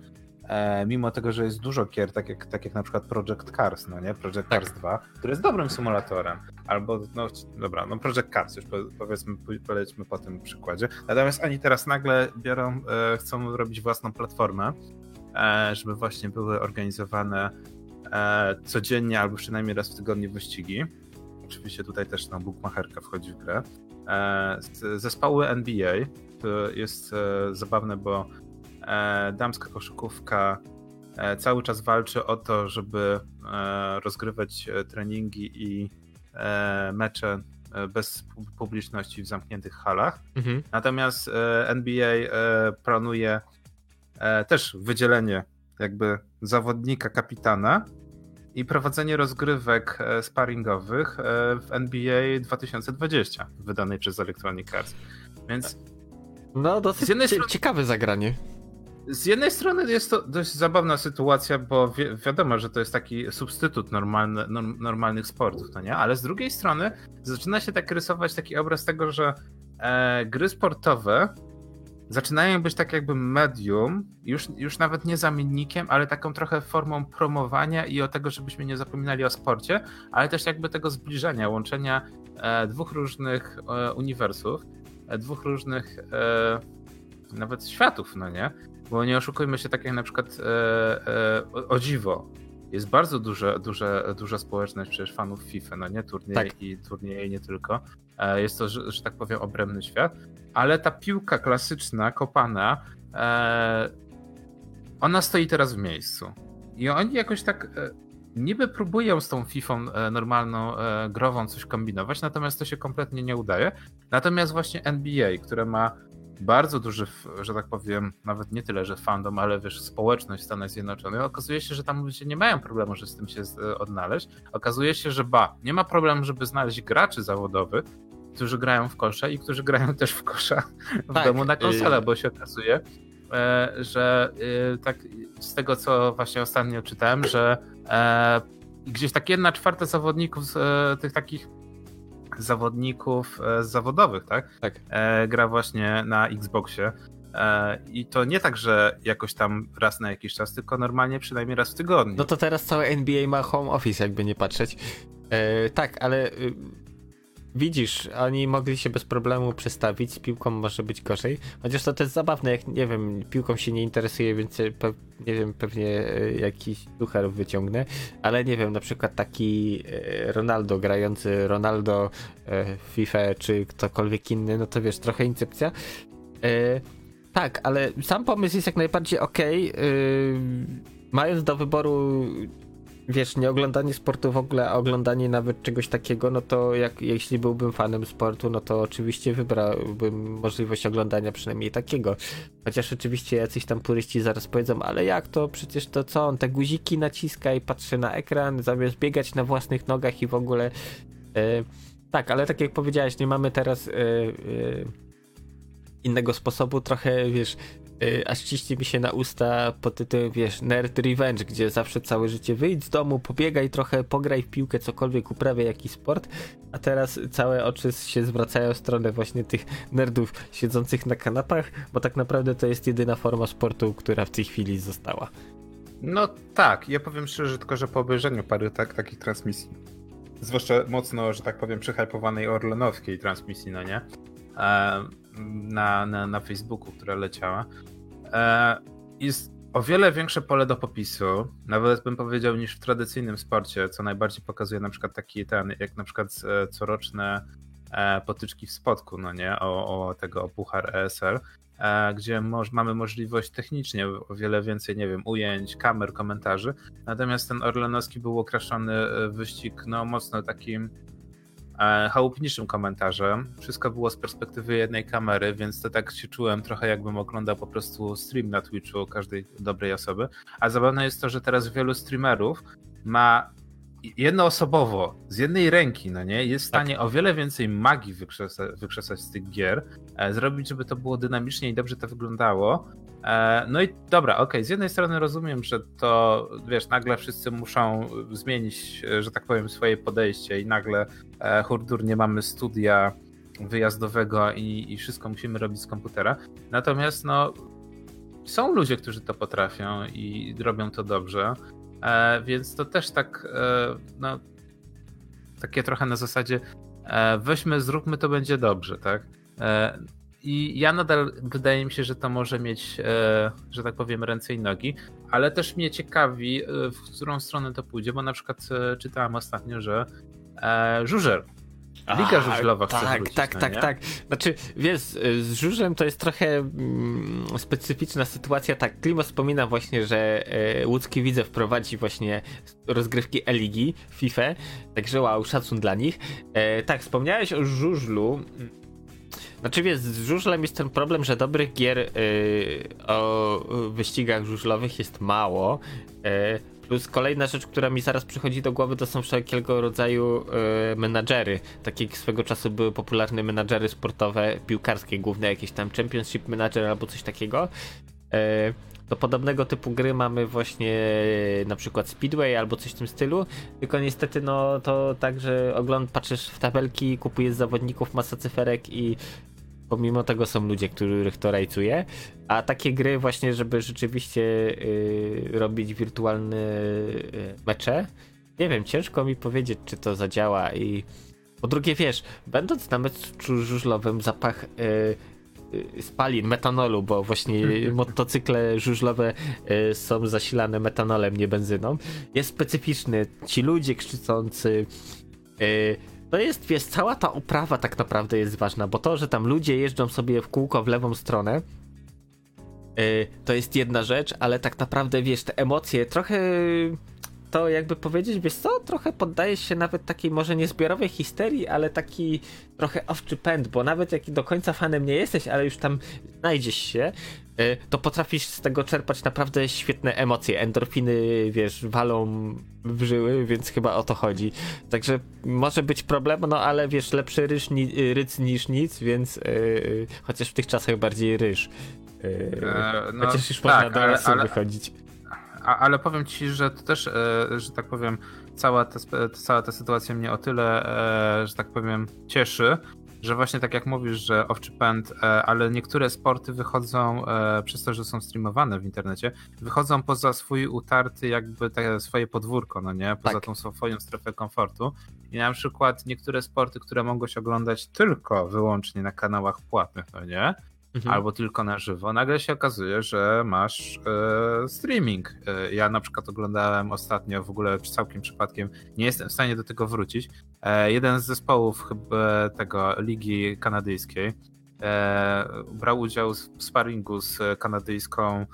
E, Mimo tego, że jest dużo gier, tak jak, tak jak na przykład Project Cars, no nie? Project Tak. Cars 2, który jest dobrym symulatorem. Albo, no dobra, no Project Cars, już po- powiedzmy, polećmy po tym przykładzie. Natomiast oni teraz nagle biorą, e, chcą robić własną platformę, e, żeby właśnie były organizowane e, codziennie albo przynajmniej raz w tygodniu wyścigi. Oczywiście tutaj też no, bookmacherka wchodzi w grę. E, zespoły NBA to jest zabawne, bo damska koszykówka e, cały czas walczy o to, żeby e, rozgrywać e, treningi i e, mecze e, bez pu- publiczności w zamkniętych halach. mhm. Natomiast e, NBA e, planuje e, też wydzielenie jakby zawodnika kapitana i prowadzenie rozgrywek e, sparingowych e, w NBA 2020 wydanej przez Electronic Arts. Więc No, dosyć cie- strony- ciekawe zagranie. Z jednej strony jest to dość zabawna sytuacja, bo wi wiadomo, że to jest taki substytut normalny, norm normalnych sportów, no nie? Ale z drugiej strony zaczyna się tak rysować taki obraz tego, że e, gry sportowe zaczynają być tak jakby medium, już, już nawet nie zamiennikiem, ale taką trochę formą promowania i o tego, żebyśmy nie zapominali o sporcie, ale też jakby tego zbliżenia, łączenia e, dwóch różnych e, uniwersów, e, dwóch różnych e, nawet światów, no nie? Bo nie oszukujmy się, tak jak na przykład e, e, o, o dziwo. Jest bardzo duże, duże, duża społeczność przecież fanów FIFA, no nie? Turnieje Tak. i turnieje nie tylko. E, jest to, że, że tak powiem, obrębny świat. Ale ta piłka klasyczna, kopana, ona stoi teraz w miejscu. I oni jakoś tak niby próbują z tą FIFA normalną, grową coś kombinować, natomiast to się kompletnie nie udaje. Natomiast właśnie NBA, które ma bardzo duży, że tak powiem, nawet nie tyle, że fandom, ale wiesz, społeczność w Stanach Zjednoczonych, okazuje się, że tam ludzie nie mają problemu, że z tym się z- odnaleźć. Okazuje się, że ba, nie ma problemu, żeby znaleźć graczy zawodowych, którzy grają w kosze i którzy grają też w kosza w Tak, domu na konsolę, bo się okazuje, e, że y, tak z tego, co właśnie ostatnio czytałem, że e, gdzieś tak jedna czwarta zawodników z e, tych takich zawodników e, zawodowych, tak? Tak. E, gra właśnie na Xboxie. E, I to nie tak, że jakoś tam raz na jakiś czas, tylko normalnie przynajmniej raz w tygodniu. No to teraz całe NBA ma home office, jakby nie patrzeć. E, tak, ale y, widzisz, oni mogli się bez problemu przestawić, piłką może być gorzej. Chociaż to też zabawne, jak nie wiem, piłką się nie interesuje, więc pe, nie wiem, pewnie e, jakiś ducher wyciągnę, ale nie wiem, na przykład taki e, Ronaldo grający Ronaldo e, FIFA czy ktokolwiek inny, no to wiesz, trochę incepcja. E, tak, ale sam pomysł jest jak najbardziej. Yy, mając do wyboru, wiesz, nie oglądanie sportu w ogóle, a oglądanie nawet czegoś takiego, no to jak, jeśli byłbym fanem sportu, no to oczywiście wybrałbym możliwość oglądania przynajmniej takiego. Chociaż oczywiście jacyś tam puryści zaraz powiedzą, ale jak to? Przecież to co? On te guziki naciska i patrzy na ekran, zamiast biegać na własnych nogach i w ogóle... Yy, tak, ale tak jak powiedziałeś, nie mamy teraz... Yy, yy, innego sposobu, trochę wiesz, aż ciśnie mi się na usta pod tytułem, wiesz, Nerd Revenge, gdzie zawsze całe życie wyjdź z domu, pobiegaj trochę, pograj w piłkę, cokolwiek, uprawiaj jakiś sport, a teraz całe oczy się zwracają w stronę właśnie tych nerdów siedzących na kanapach, bo tak naprawdę to jest jedyna forma sportu, która w tej chwili została. No tak, ja powiem szczerze, tylko że po obejrzeniu paru tak, takich transmisji, zwłaszcza mocno, że tak powiem, przyhypowanej orlenowskiej transmisji, no nie? E, na, na, na Facebooku, która leciała, e, jest o wiele większe pole do popisu, nawet bym powiedział, niż w tradycyjnym sporcie, co najbardziej pokazuje na przykład taki ten, jak na przykład e, coroczne e, potyczki w spotku, no nie, o, o tego o puchar ESL, gdzie moż, mamy możliwość technicznie o wiele więcej, nie wiem, ujęć, kamer, komentarzy, natomiast ten Orlenowski był okraszony wyścig, no mocno takim chałupniczym komentarzem. Wszystko było z perspektywy jednej kamery, więc to tak się czułem trochę jakbym oglądał po prostu stream na Twitchu każdej dobrej osoby. A zabawne jest to, że teraz wielu streamerów ma jednoosobowo, z jednej ręki, no nie, jest w stanie tak. o wiele więcej magii wykrzesać, wykrzesać z tych gier, e, zrobić, żeby to było dynamicznie i dobrze to wyglądało. E, no i dobra, okej, okay, z jednej strony rozumiem, że to, wiesz, nagle wszyscy muszą zmienić, e, że tak powiem, swoje podejście i nagle e, hurdur nie mamy studia wyjazdowego i, i wszystko musimy robić z komputera. Natomiast, no, są ludzie, którzy to potrafią i robią to dobrze. E, więc to też tak, e, no, takie trochę na zasadzie e, weźmy, zróbmy, to będzie dobrze, tak? I ja nadal wydaje mi się, że to może mieć, że tak powiem, ręce i nogi, ale też mnie ciekawi, w którą stronę to pójdzie, bo na przykład czytałem ostatnio, że Żużel Liga żużlowa chce tak, wrócić, tak, no tak, tak. Znaczy, wiesz, z żużlem to jest trochę mm, specyficzna sytuacja. Tak, Klimo wspomina właśnie, że e, łódzki Widzew prowadzi właśnie rozgrywki E-Ligi, FIFA, także wow, szacun dla nich. E, tak, wspomniałeś o żużlu. Znaczy wiesz, z żużlem jest ten problem, że dobrych gier y, o wyścigach żużlowych jest mało. Y, Plus kolejna rzecz, która mi zaraz przychodzi do głowy, to są wszelkiego rodzaju e, menadżery. Takie swego czasu były popularne menadżery sportowe, piłkarskie główne, jakieś tam Championship Manager albo coś takiego. E, do podobnego typu gry mamy właśnie na przykład Speedway albo coś w tym stylu, tylko niestety no to tak, że ogląd patrzysz w tabelki, kupujesz zawodników, masa cyferek i pomimo tego są ludzie, których to rajcuje, a takie gry właśnie, żeby rzeczywiście yy, robić wirtualne yy, mecze, nie wiem, ciężko mi powiedzieć, czy to zadziała i po drugie, wiesz, będąc na meczu żużlowym, zapach yy, spalin, metanolu, bo właśnie motocykle żużlowe y, są zasilane metanolem, nie benzyną, jest specyficzny. Ci ludzie krzyczący, y, to jest, wiesz, cała ta uprawa tak naprawdę jest ważna, bo to, że tam ludzie jeżdżą sobie w kółko w lewą stronę, yy, to jest jedna rzecz, ale tak naprawdę, wiesz, te emocje trochę to jakby powiedzieć, wiesz co, trochę poddaje się nawet takiej może niezbiorowej histerii, ale taki trochę owczy pęd, bo nawet jak do końca fanem nie jesteś, ale już tam znajdziesz się, y, to potrafisz z tego czerpać naprawdę świetne emocje. Endorfiny, wiesz, walą w żyły, więc chyba o to chodzi. Także może być problem, no ale wiesz, lepszy ryż ni ryc niż nic, więc yy, chociaż w tych czasach bardziej ryż. Yy, no, chociaż już tak, można do ale, ale, wychodzić ale powiem ci, że to też, e, że tak powiem, cała ta, cała ta sytuacja mnie o tyle, e, że tak powiem, cieszy, że właśnie tak jak mówisz, że owczy pęd, e, ale niektóre sporty wychodzą przez to, że są streamowane w internecie, wychodzą poza swój utarty jakby te swoje podwórko, no nie? Poza tak. tą swoją strefę komfortu. I na przykład niektóre sporty, które mogą się oglądać tylko wyłącznie na kanałach płatnych, no nie? Mhm. albo tylko na żywo, nagle się okazuje, że masz e, streaming. E, ja na przykład oglądałem ostatnio, w ogóle całkiem przypadkiem, nie jestem w stanie do tego wrócić. E, jeden z zespołów chyba tego ligi kanadyjskiej e, brał udział w sparingu z kanadyjską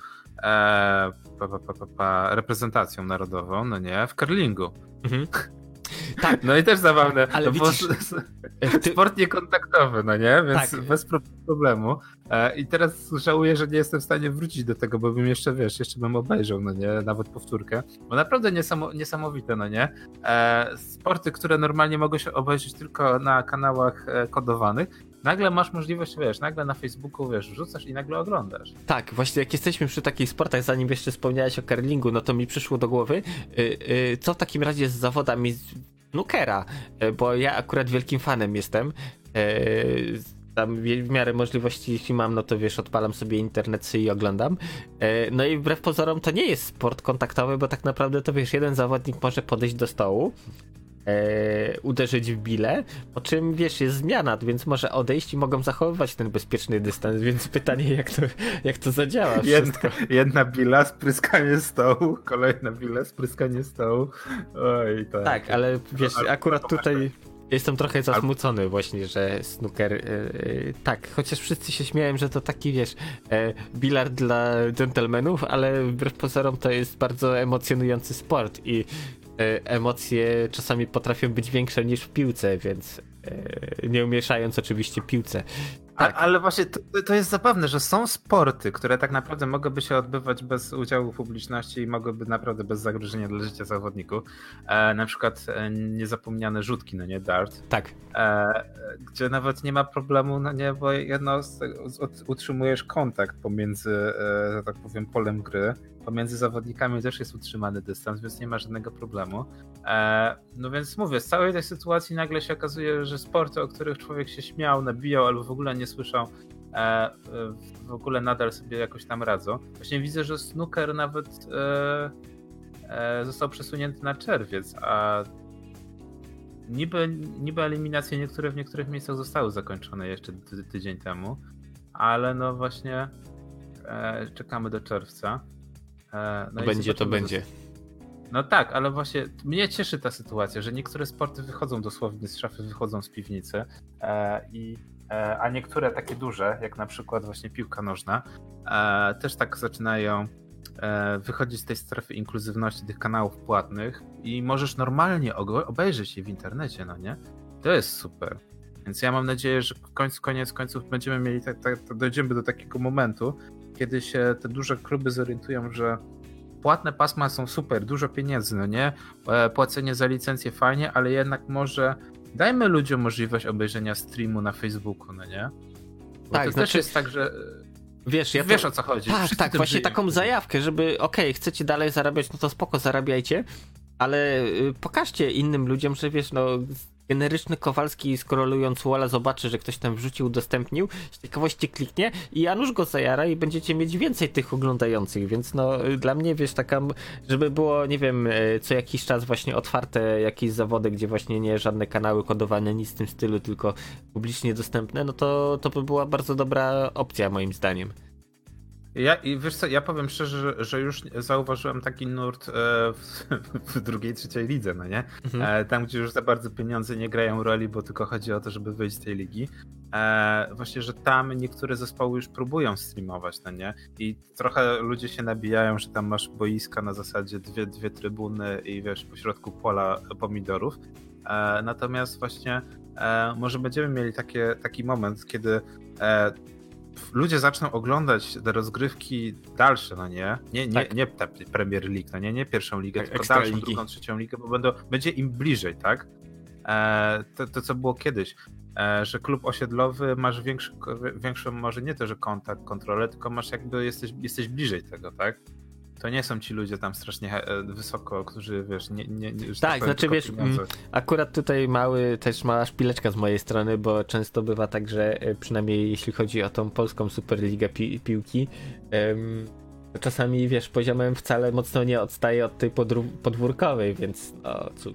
e, pa, pa, pa, reprezentacją narodową, no nie, w curlingu. Mhm. Tak. No i też zabawne. Ale no widzisz, ty... Sport niekontaktowy, no nie? Więc tak. bez problemu. E, I teraz żałuję, że nie jestem w stanie wrócić do tego, bo bym jeszcze, wiesz, jeszcze bym obejrzał, no nie? Nawet powtórkę. Bo naprawdę niesamowite, no nie? E, sporty, które normalnie mogą się obejrzeć tylko na kanałach e, kodowanych, nagle masz możliwość, wiesz, nagle na Facebooku, wiesz, rzucasz i nagle oglądasz. Tak, właśnie jak jesteśmy przy takich sportach, zanim jeszcze wspomniałeś o curlingu, no to mi przyszło do głowy, yy, yy, co w takim razie z zawodami Nukera, yy, bo ja akurat wielkim fanem jestem. Tam w miarę możliwości, jeśli mam, no to wiesz, odpalam sobie internet i oglądam. No i wbrew pozorom to nie jest sport kontaktowy, bo tak naprawdę to wiesz, jeden zawodnik może podejść do stołu, e, uderzyć w bile, po czym wiesz, jest zmiana, więc może odejść i mogą zachowywać ten bezpieczny dystans, więc pytanie, jak to, jak to zadziała jedna, jedna bila, spryskanie stołu, kolejna bila, spryskanie stołu. Oj, tak. Tak, ale wiesz, akurat tutaj Jestem trochę zasmucony właśnie, że snooker. Yy, tak, chociaż wszyscy się śmieją, że to taki wiesz, yy, bilard dla dżentelmenów, ale wbrew pozorom to jest bardzo emocjonujący sport i emocje czasami potrafią być większe niż w piłce, więc nie umieszając oczywiście piłce. Tak. A, ale właśnie to, to, jest zabawne, że są sporty, które tak naprawdę mogłyby się odbywać bez udziału publiczności i mogłyby naprawdę bez zagrożenia dla życia zawodników. E, na przykład e, niezapomniane rzutki, no nie, dart. Tak. E, gdzie nawet nie ma problemu, no nie, bo jedno z, z, utrzymujesz kontakt pomiędzy, e, że tak powiem, polem gry pomiędzy zawodnikami też jest utrzymany dystans, więc nie ma żadnego problemu. E, no więc mówię, z całej tej sytuacji nagle się okazuje, że sporty, o których człowiek się śmiał, nabijał albo w ogóle nie słyszał, e, w ogóle nadal sobie jakoś tam radzą. Właśnie widzę, że snooker nawet e, został przesunięty na czerwiec, a niby, niby eliminacje niektóre w niektórych miejscach zostały zakończone jeszcze ty, tydzień temu, ale no właśnie czekamy do czerwca. E, no będzie to będzie. No tak, ale właśnie mnie cieszy ta sytuacja, że niektóre sporty wychodzą dosłownie z szafy, wychodzą z piwnicy e, i e, a niektóre takie duże, jak na przykład właśnie piłka nożna, też tak zaczynają wychodzić z tej strefy inkluzywności tych kanałów płatnych i możesz normalnie obejrzeć je w internecie, no nie? To jest super. Więc ja mam nadzieję, że końcu, koniec końców będziemy mieli, tak, tak, dojdziemy do takiego momentu, kiedy się te duże kluby zorientują, że płatne pasma są super, dużo pieniędzy, no nie? E, płacenie za licencję fajnie, ale jednak może dajmy ludziom możliwość obejrzenia streamu na Facebooku, no nie? Bo tak, to znaczy, też jest tak, że Wiesz, ja wiesz to... o co chodzi. Tak, Wszyscy tak, właśnie żyją. taką zajawkę, żeby okej, okay, chcecie dalej zarabiać, no to spoko, zarabiajcie, ale y, pokażcie innym ludziom, że wiesz, no generyczny Kowalski skorolując Walla zobaczy, że ktoś tam wrzucił, udostępnił, z ciekawości kliknie i Janusz go zajara i będziecie mieć więcej tych oglądających, więc no dla mnie wiesz taka, żeby było nie wiem, e, co jakiś czas właśnie otwarte jakieś zawody, gdzie właśnie nie żadne kanały kodowane, nic w tym stylu, tylko publicznie dostępne, no to to by była bardzo dobra opcja moim zdaniem. Ja, I wiesz co, ja powiem szczerze, że, że już zauważyłem taki nurt e, w, w, drugiej, trzeciej lidze, no nie? Mhm. E, tam, gdzie już za bardzo pieniądze nie grają roli, bo tylko chodzi o to, żeby wyjść z tej ligi. E, właśnie, że tam niektóre zespoły już próbują streamować, no nie? I trochę ludzie się nabijają, że tam masz boiska na zasadzie dwie, dwie trybuny i wiesz, pośrodku pola pomidorów. natomiast właśnie może będziemy mieli takie, taki moment, kiedy ludzie zaczną oglądać te rozgrywki dalsze, no nie? Nie, nie, tak. nie Premier League, no nie, nie pierwszą ligę, tak, tylko dalszą, ligi. drugą, trzecią ligę, bo będą, będzie im bliżej, tak? E, to, to, co było kiedyś, e, że klub osiedlowy masz większy, większą, może nie to, że kontakt, kontrolę, tylko masz jakby, jesteś, jesteś bliżej tego, tak? To nie są ci ludzie tam strasznie e, wysoko, którzy wiesz, nie. nie, nie tak, tak znaczy wiesz, pieniądze. Mm, akurat tutaj mały, też mała szpileczka z mojej strony, bo często bywa tak, że e, przynajmniej jeśli chodzi o tą polską Superligę pi piłki, um, czasami wiesz, poziomem wcale mocno nie odstaje od tej podwórkowej, więc no cóż.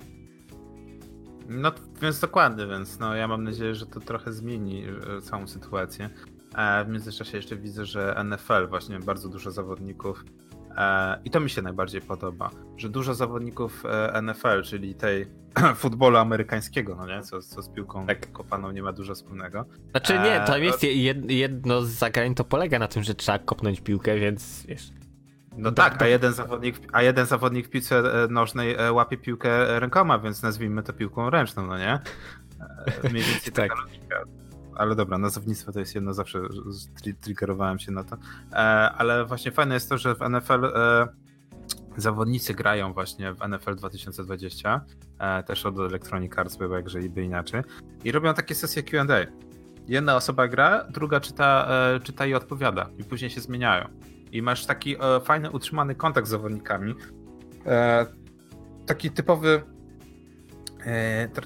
No, więc dokładnie, więc no ja mam nadzieję, że to trochę zmieni e, całą sytuację. A w międzyczasie jeszcze widzę, że NFL właśnie bardzo dużo zawodników I to mi się najbardziej podoba, że dużo zawodników e, NFL, czyli tej futbolu amerykańskiego, no nie? Co, co z piłką tak. kopaną nie ma dużo wspólnego. Znaczy nie, to e, jest jedno z zagrań, to polega na tym, że trzeba kopnąć piłkę, więc wiesz. No tak, a jeden, zawodnik, a jeden zawodnik w piłce nożnej łapie piłkę rękoma, więc nazwijmy to piłką ręczną, no nie? Mniej więcej tak. taka logika ale dobra, nazewnictwo to jest jedno, zawsze triggerowałem się na to. E, ale właśnie fajne jest to, że w NFL e, zawodnicy grają właśnie w NFL 2020, e, też od Electronic Arts, bo jakże by inaczej, i robią takie sesje Q&A. Jedna osoba gra, druga czyta, czyta i odpowiada, i później się zmieniają. I masz taki fajny, utrzymany kontakt z zawodnikami. Taki typowy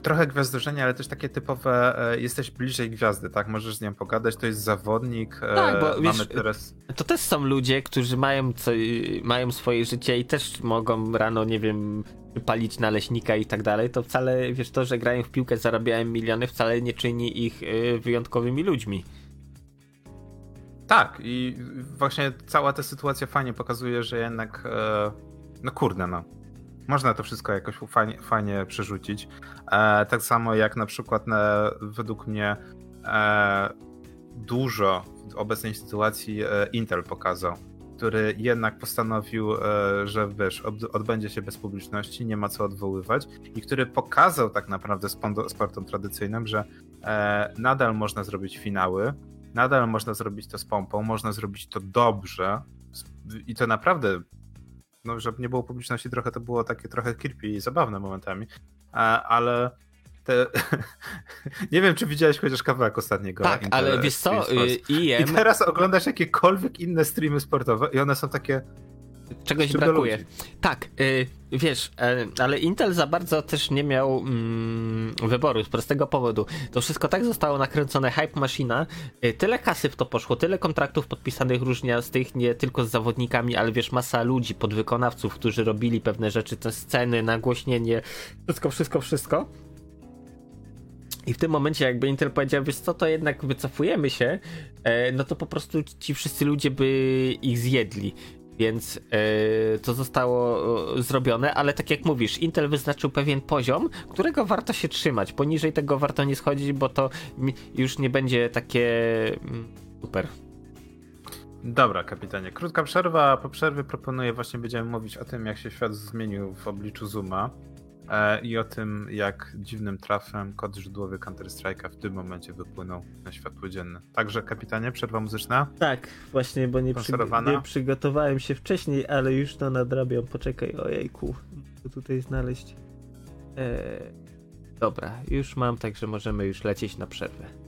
trochę gwiazdorzenia, ale też takie typowe, e, jesteś bliżej gwiazdy, tak? Możesz z nią pogadać, to jest zawodnik. E, tak, bo mamy wiesz, teraz... To też są ludzie, którzy mają, co, mają swoje życie i też mogą rano, nie wiem, palić naleśnika i tak dalej. To wcale, wiesz, to, że grają w piłkę, zarabiają miliony, wcale nie czyni ich wyjątkowymi ludźmi. Tak, i właśnie cała ta sytuacja fajnie pokazuje, że jednak, no kurde, no Można to wszystko jakoś fajnie, fajnie przerzucić. E, tak samo jak na przykład na, według mnie e, dużo w obecnej sytuacji e, Intel pokazał, który jednak postanowił, e, że wiesz, odbędzie się bez publiczności, nie ma co odwoływać i który pokazał tak naprawdę sportom tradycyjnym, że e, nadal można zrobić finały, nadal można zrobić to z pompą, można zrobić to dobrze i to naprawdę no, żeby nie było publiczności, trochę to było takie trochę creepy i zabawne momentami, ale te... nie wiem, czy widziałeś chociaż kawałek ostatniego. Tak, ale wiesz co, y, I teraz oglądasz jakiekolwiek inne streamy sportowe i one są takie Czegoś brakuje. Tak, yy, wiesz, yy, ale Intel za bardzo też nie miał mm, wyboru z prostego powodu. To wszystko tak zostało nakręcone, hype maszyna, yy, tyle kasy w to poszło, tyle kontraktów podpisanych różnie z tych, nie tylko z zawodnikami, ale wiesz, masa ludzi, podwykonawców, którzy robili pewne rzeczy, te sceny, nagłośnienie, wszystko, wszystko, wszystko. I w tym momencie jakby Intel powiedział, wiesz co, to jednak wycofujemy się, e, no to po prostu ci wszyscy ludzie by ich zjedli. Więc yy, to zostało yy, zrobione, ale tak jak mówisz, Intel wyznaczył pewien poziom, którego warto się trzymać. Poniżej tego warto nie schodzić, bo to już nie będzie takie mm, super. Dobra, kapitanie. Krótka przerwa, a po przerwie proponuję właśnie będziemy mówić o tym, jak się świat zmienił w obliczu Zuma. E, i o tym, jak dziwnym trafem kod źródłowy Counter-Strike'a w tym momencie wypłynął na światło dzienne. Także, kapitanie, przerwa muzyczna? Tak, właśnie, bo nie, przy, nie przygotowałem się wcześniej, ale już to nadrabiam. Poczekaj, ojejku, co tutaj znaleźć? Eee, dobra, już mam, także możemy już lecieć na przerwę.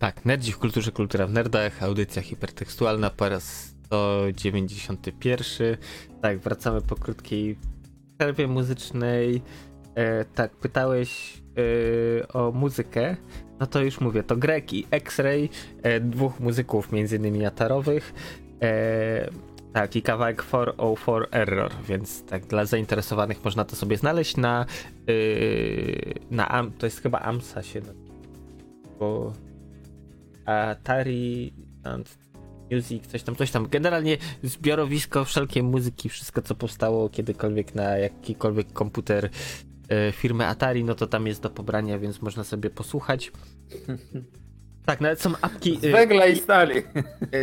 Tak, Nerdzi w kulturze, kultura w nerdach, audycja hipertekstualna po raz 191. Tak, wracamy po krótkiej przerwie muzycznej. E, tak, pytałeś e, o muzykę. No to już mówię, to Greg i X-Ray, e, dwóch muzyków między innymi atarowych. E, tak, i kawałek 404 Error, więc tak dla zainteresowanych można to sobie znaleźć na, yy, na Am, to jest chyba AMSA się, bo Atari Music, coś tam, coś tam. Generalnie zbiorowisko wszelkiej muzyki, wszystko co powstało kiedykolwiek na jakikolwiek komputer e, firmy Atari, no to tam jest do pobrania, więc można sobie posłuchać. Tak, nawet są apki. Z węgla i stali.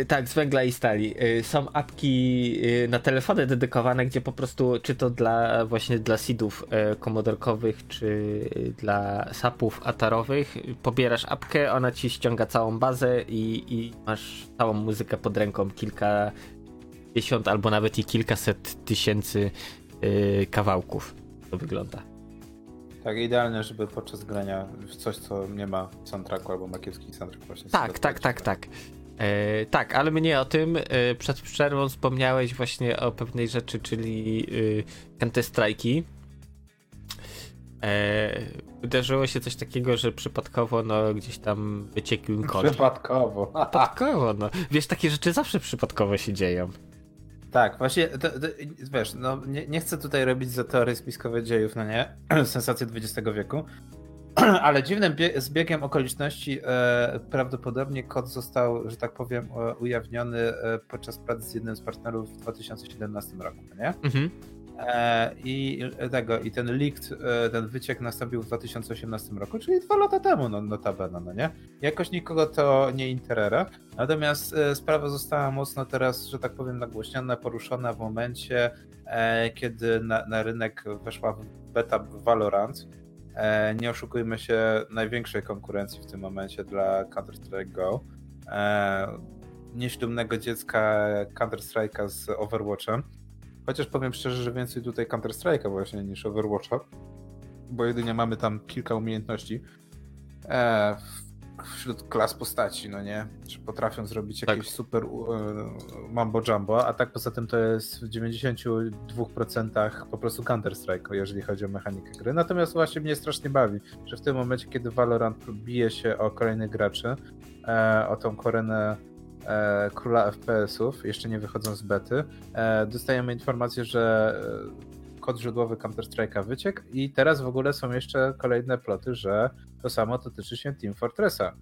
Tak, z węgla i stali. Są apki na telefony dedykowane, gdzie po prostu, czy to dla właśnie dla seedów komodorkowych, czy dla sapów atarowych, pobierasz apkę, ona ci ściąga całą bazę i, i masz całą muzykę pod ręką, kilka dziesiąt albo nawet i kilkaset tysięcy kawałków. To wygląda. Tak, idealne, żeby podczas grania w coś, co nie ma soundtracku albo ma kiepski soundtrack właśnie. Tak, tak, tak, tak. E, tak, ale mnie o tym e, przed przerwą wspomniałeś właśnie o pewnej rzeczy, czyli e, Counter Strike'i. E, wydarzyło się coś takiego, że przypadkowo no gdzieś tam wyciekł kod. Przypadkowo. Przypadkowo, no. Wiesz, takie rzeczy zawsze przypadkowo się dzieją. Tak, właśnie, to, to, wiesz, no nie, nie, chcę tutaj robić za teorii spiskowe dziejów, no nie, sensacje XX wieku, ale dziwnym zbiegiem okoliczności e, prawdopodobnie kod został, że tak powiem, e, ujawniony e, podczas pracy z jednym z partnerów w 2017 roku, no nie? Mhm. E, I tego, i ten leak, e, ten wyciek nastąpił w 2018 roku, czyli dwa lata temu, no, notabene, no nie? Jakoś nikogo to nie interera. Natomiast e, sprawa została mocno teraz, że tak powiem, nagłośniona, poruszona w momencie, kiedy na, na rynek weszła beta Valorant. Nie oszukujmy się, największej konkurencji w tym momencie dla Counter-Strike Go. Nieślubnego dziecka Counter-Strike'a z Overwatchem Chociaż powiem szczerze, że więcej tutaj Counter-Strike'a właśnie niż Overwatcha, bo jedynie mamy tam kilka umiejętności e, wśród klas postaci, no nie? Czy potrafią zrobić jakieś tak. super e, mambo jumbo, a tak poza tym to jest w 92% po prostu Counter-Strike, jeżeli chodzi o mechanikę gry. Natomiast właśnie mnie strasznie bawi, że w tym momencie, kiedy Valorant bije się o kolejnych graczy, e, o tą korenę e, króla FPS-ów, jeszcze nie wychodząc z bety, e, dostajemy informację, że e, kod źródłowy Counter-Strike'a wyciekł i teraz w ogóle są jeszcze kolejne ploty, że to samo dotyczy się Team Fortressa.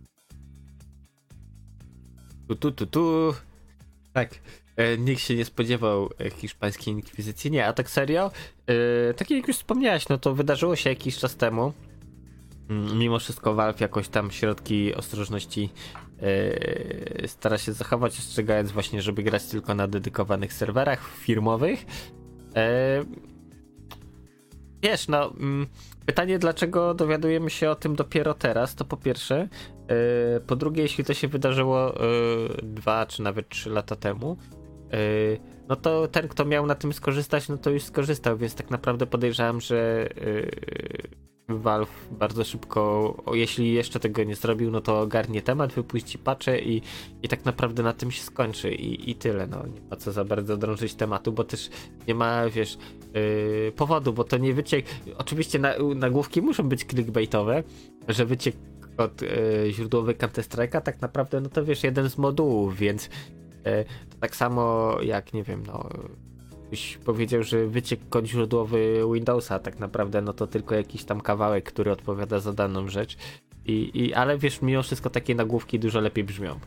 Tu, tu, tu, tu. Tak. E, nikt się nie spodziewał hiszpańskiej inkwizycji. Nie, a tak serio? E, tak jak już wspomniałeś, no to wydarzyło się jakiś czas temu. Mm, mimo wszystko Valve jakoś tam środki ostrożności stara się zachować, ostrzegając właśnie, żeby grać tylko na dedykowanych serwerach firmowych. Yy, wiesz, no, yy, pytanie, dlaczego dowiadujemy się o tym dopiero teraz, to po pierwsze. Yy, po drugie, jeśli to się wydarzyło dwa czy nawet trzy lata temu, no to ten, kto miał na tym skorzystać, no to już skorzystał, więc tak naprawdę podejrzewam, że Valve bardzo szybko, jeśli jeszcze tego nie zrobił, no to ogarnie temat, wypuści patche i, i tak naprawdę na tym się skończy i, i tyle. No, nie ma co za bardzo drążyć tematu, bo też nie ma, wiesz, yy, powodu, bo to nie wyciek. Oczywiście na, nagłówki muszą być clickbaitowe, że wyciek od yy, źródłowy Counter-Strike'a tak naprawdę, no to wiesz, jeden z modułów, więc yy, to tak samo jak, nie wiem, no byś powiedział, że wyciek kod źródłowy Windowsa tak naprawdę no to tylko jakiś tam kawałek, który odpowiada za daną rzecz. I, i, ale wiesz, mimo wszystko takie nagłówki dużo lepiej brzmią.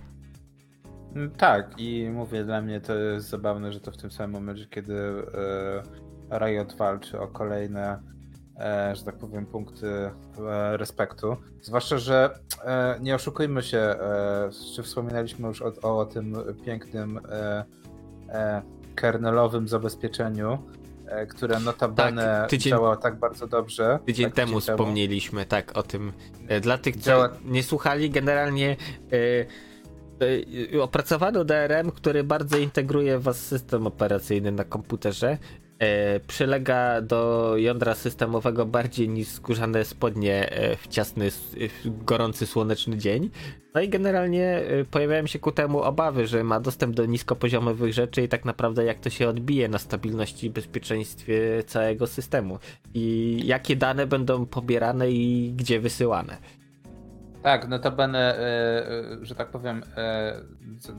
Mm, tak, i mówię, dla mnie to jest zabawne, że to w tym samym momencie, kiedy e, Riot walczy o kolejne, e, że tak powiem, punkty e, respektu. Zwłaszcza, że e, nie oszukujmy się, czy wspominaliśmy już o, o tym pięknym kernelowym zabezpieczeniu, e, które notabene tak, tydzień, działa tak bardzo dobrze. Tydzień tak, temu tydzień wspomnieliśmy, temu. tak, o tym. E, dla tych, co działa... nie słuchali, generalnie e, opracowano DRM, który bardzo integruje was system operacyjny na komputerze przylega do jądra systemowego bardziej niż skórzane spodnie e, w ciasny, w gorący, słoneczny dzień. No i generalnie e, pojawiają się ku temu obawy, że ma dostęp do niskopoziomowych rzeczy i tak naprawdę jak to się odbije na stabilności i bezpieczeństwie całego systemu. I jakie dane będą pobierane i gdzie wysyłane. Tak, notabene, że tak powiem,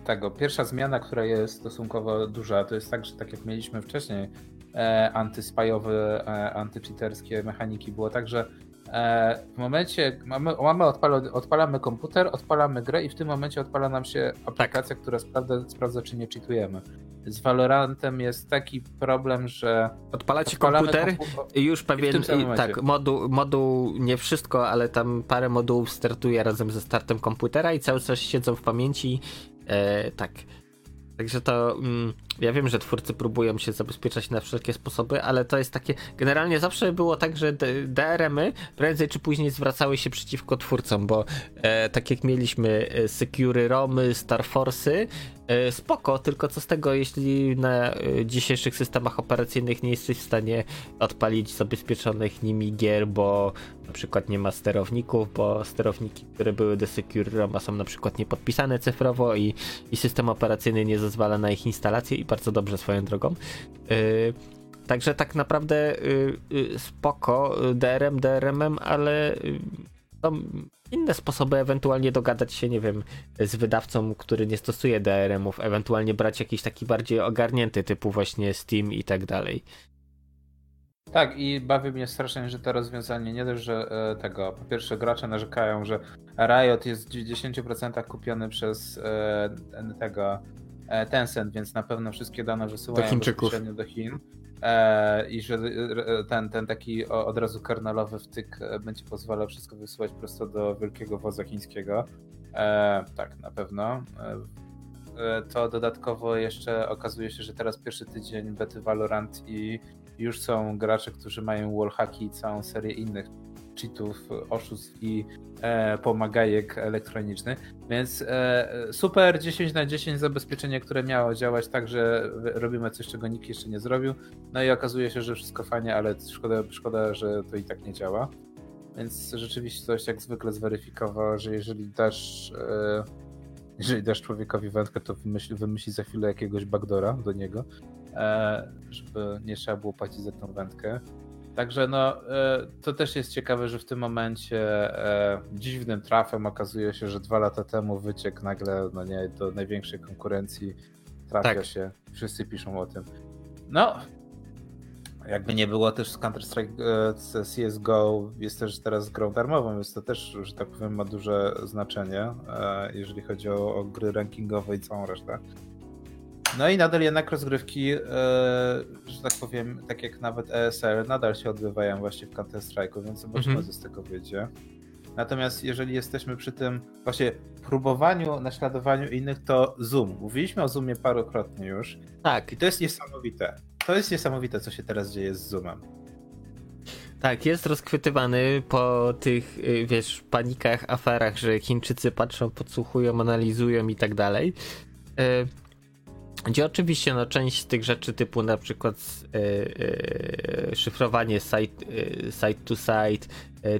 tego, pierwsza zmiana, która jest stosunkowo duża, to jest tak, że tak jak mieliśmy wcześniej, e, antyspajowe, e, antycheaterskie mechaniki. Było tak, że E, w momencie, mamy, mamy odpala, odpalamy komputer, odpalamy grę i w tym momencie odpala nam się aplikacja, tak. która sprawdza, sprawdza, czy nie cheatujemy. Z Valorantem jest taki problem, że. Odpalacie komputer i już pewien. I tak, moduł, moduł, nie wszystko, ale tam parę modułów startuje razem ze startem komputera i cały czas siedzą w pamięci. E, tak. Także to mm, ja wiem, że twórcy próbują się zabezpieczać na wszelkie sposoby, ale to jest takie. Generalnie zawsze było tak, że DRM-y prędzej czy później zwracały się przeciwko twórcom, bo e, tak jak mieliśmy e, Security Romy, Star Force'y, spoko, tylko co z tego, jeśli na e, dzisiejszych systemach operacyjnych nie jesteś w stanie odpalić zabezpieczonych nimi gier, bo na przykład nie ma sterowników, bo sterowniki, które były do Security Roma są na przykład niepodpisane cyfrowo i, i system operacyjny nie zezwala na ich instalację i bardzo dobrze swoją drogą. Yy, także tak naprawdę yy, spoko DRM DRM-em, ale są inne sposoby ewentualnie dogadać się, nie wiem, z wydawcą, który nie stosuje DRM-ów, ewentualnie brać jakiś taki bardziej ogarnięty typu właśnie Steam i tak dalej. Tak, i bawi mnie strasznie, że to rozwiązanie nie dość, że e, tego, po pierwsze gracze narzekają, że Riot jest w 90% kupiony przez e, tego E, Tencent, więc na pewno wszystkie dane wysyłają do bezpośrednio do Chin. E, I że e, ten, ten taki od razu karnelowy wtyk będzie pozwalał wszystko wysyłać prosto do wielkiego wodza chińskiego. tak, na pewno. to dodatkowo jeszcze okazuje się, że teraz pierwszy tydzień bety Valorant i już są gracze, którzy mają wallhacki i całą serię innych cheatów, oszustw i e, pomagajek elektronicznych. Więc e, super 10 na 10 zabezpieczenie, które miało działać tak, że robimy coś, czego nikt jeszcze nie zrobił. No i okazuje się, że wszystko fajnie, ale szkoda, szkoda że to i tak nie działa. Więc rzeczywistość jak zwykle zweryfikowała, że jeżeli dasz e, jeżeli dasz człowiekowi wędkę, to wymyśli, wymyśli za chwilę jakiegoś backdora do niego, e, żeby nie trzeba było płacić za tą wędkę. Także no, e, to też jest ciekawe, że w tym momencie e, dziwnym trafem okazuje się, że dwa lata temu wyciek nagle no nie, do największej konkurencji trafia tak. się. Wszyscy piszą o tym. No, jakby nie było też Counter-Strike e, CSGO jest też teraz grą darmową, więc to też, że tak powiem, ma duże znaczenie, jeżeli chodzi o, o gry rankingowe i całą resztę. No i nadal jednak rozgrywki, e, że tak powiem, tak jak nawet ESL, nadal się odbywają właśnie w Counter-Strike'u, więc zobaczymy, mhm. co z tego wyjdzie. Natomiast jeżeli jesteśmy przy tym właśnie próbowaniu, naśladowaniu innych, to Zoom. Mówiliśmy o Zoomie parokrotnie już. Tak. I to jest niesamowite. To jest niesamowite, co się teraz dzieje z Zoomem. Tak, jest rozchwytywany po tych, y, wiesz, panikach, aferach, że Chińczycy patrzą, podsłuchują, analizują i tak dalej. Gdzie oczywiście no, część z tych rzeczy typu na przykład yy, yy, szyfrowanie site, yy, site to site,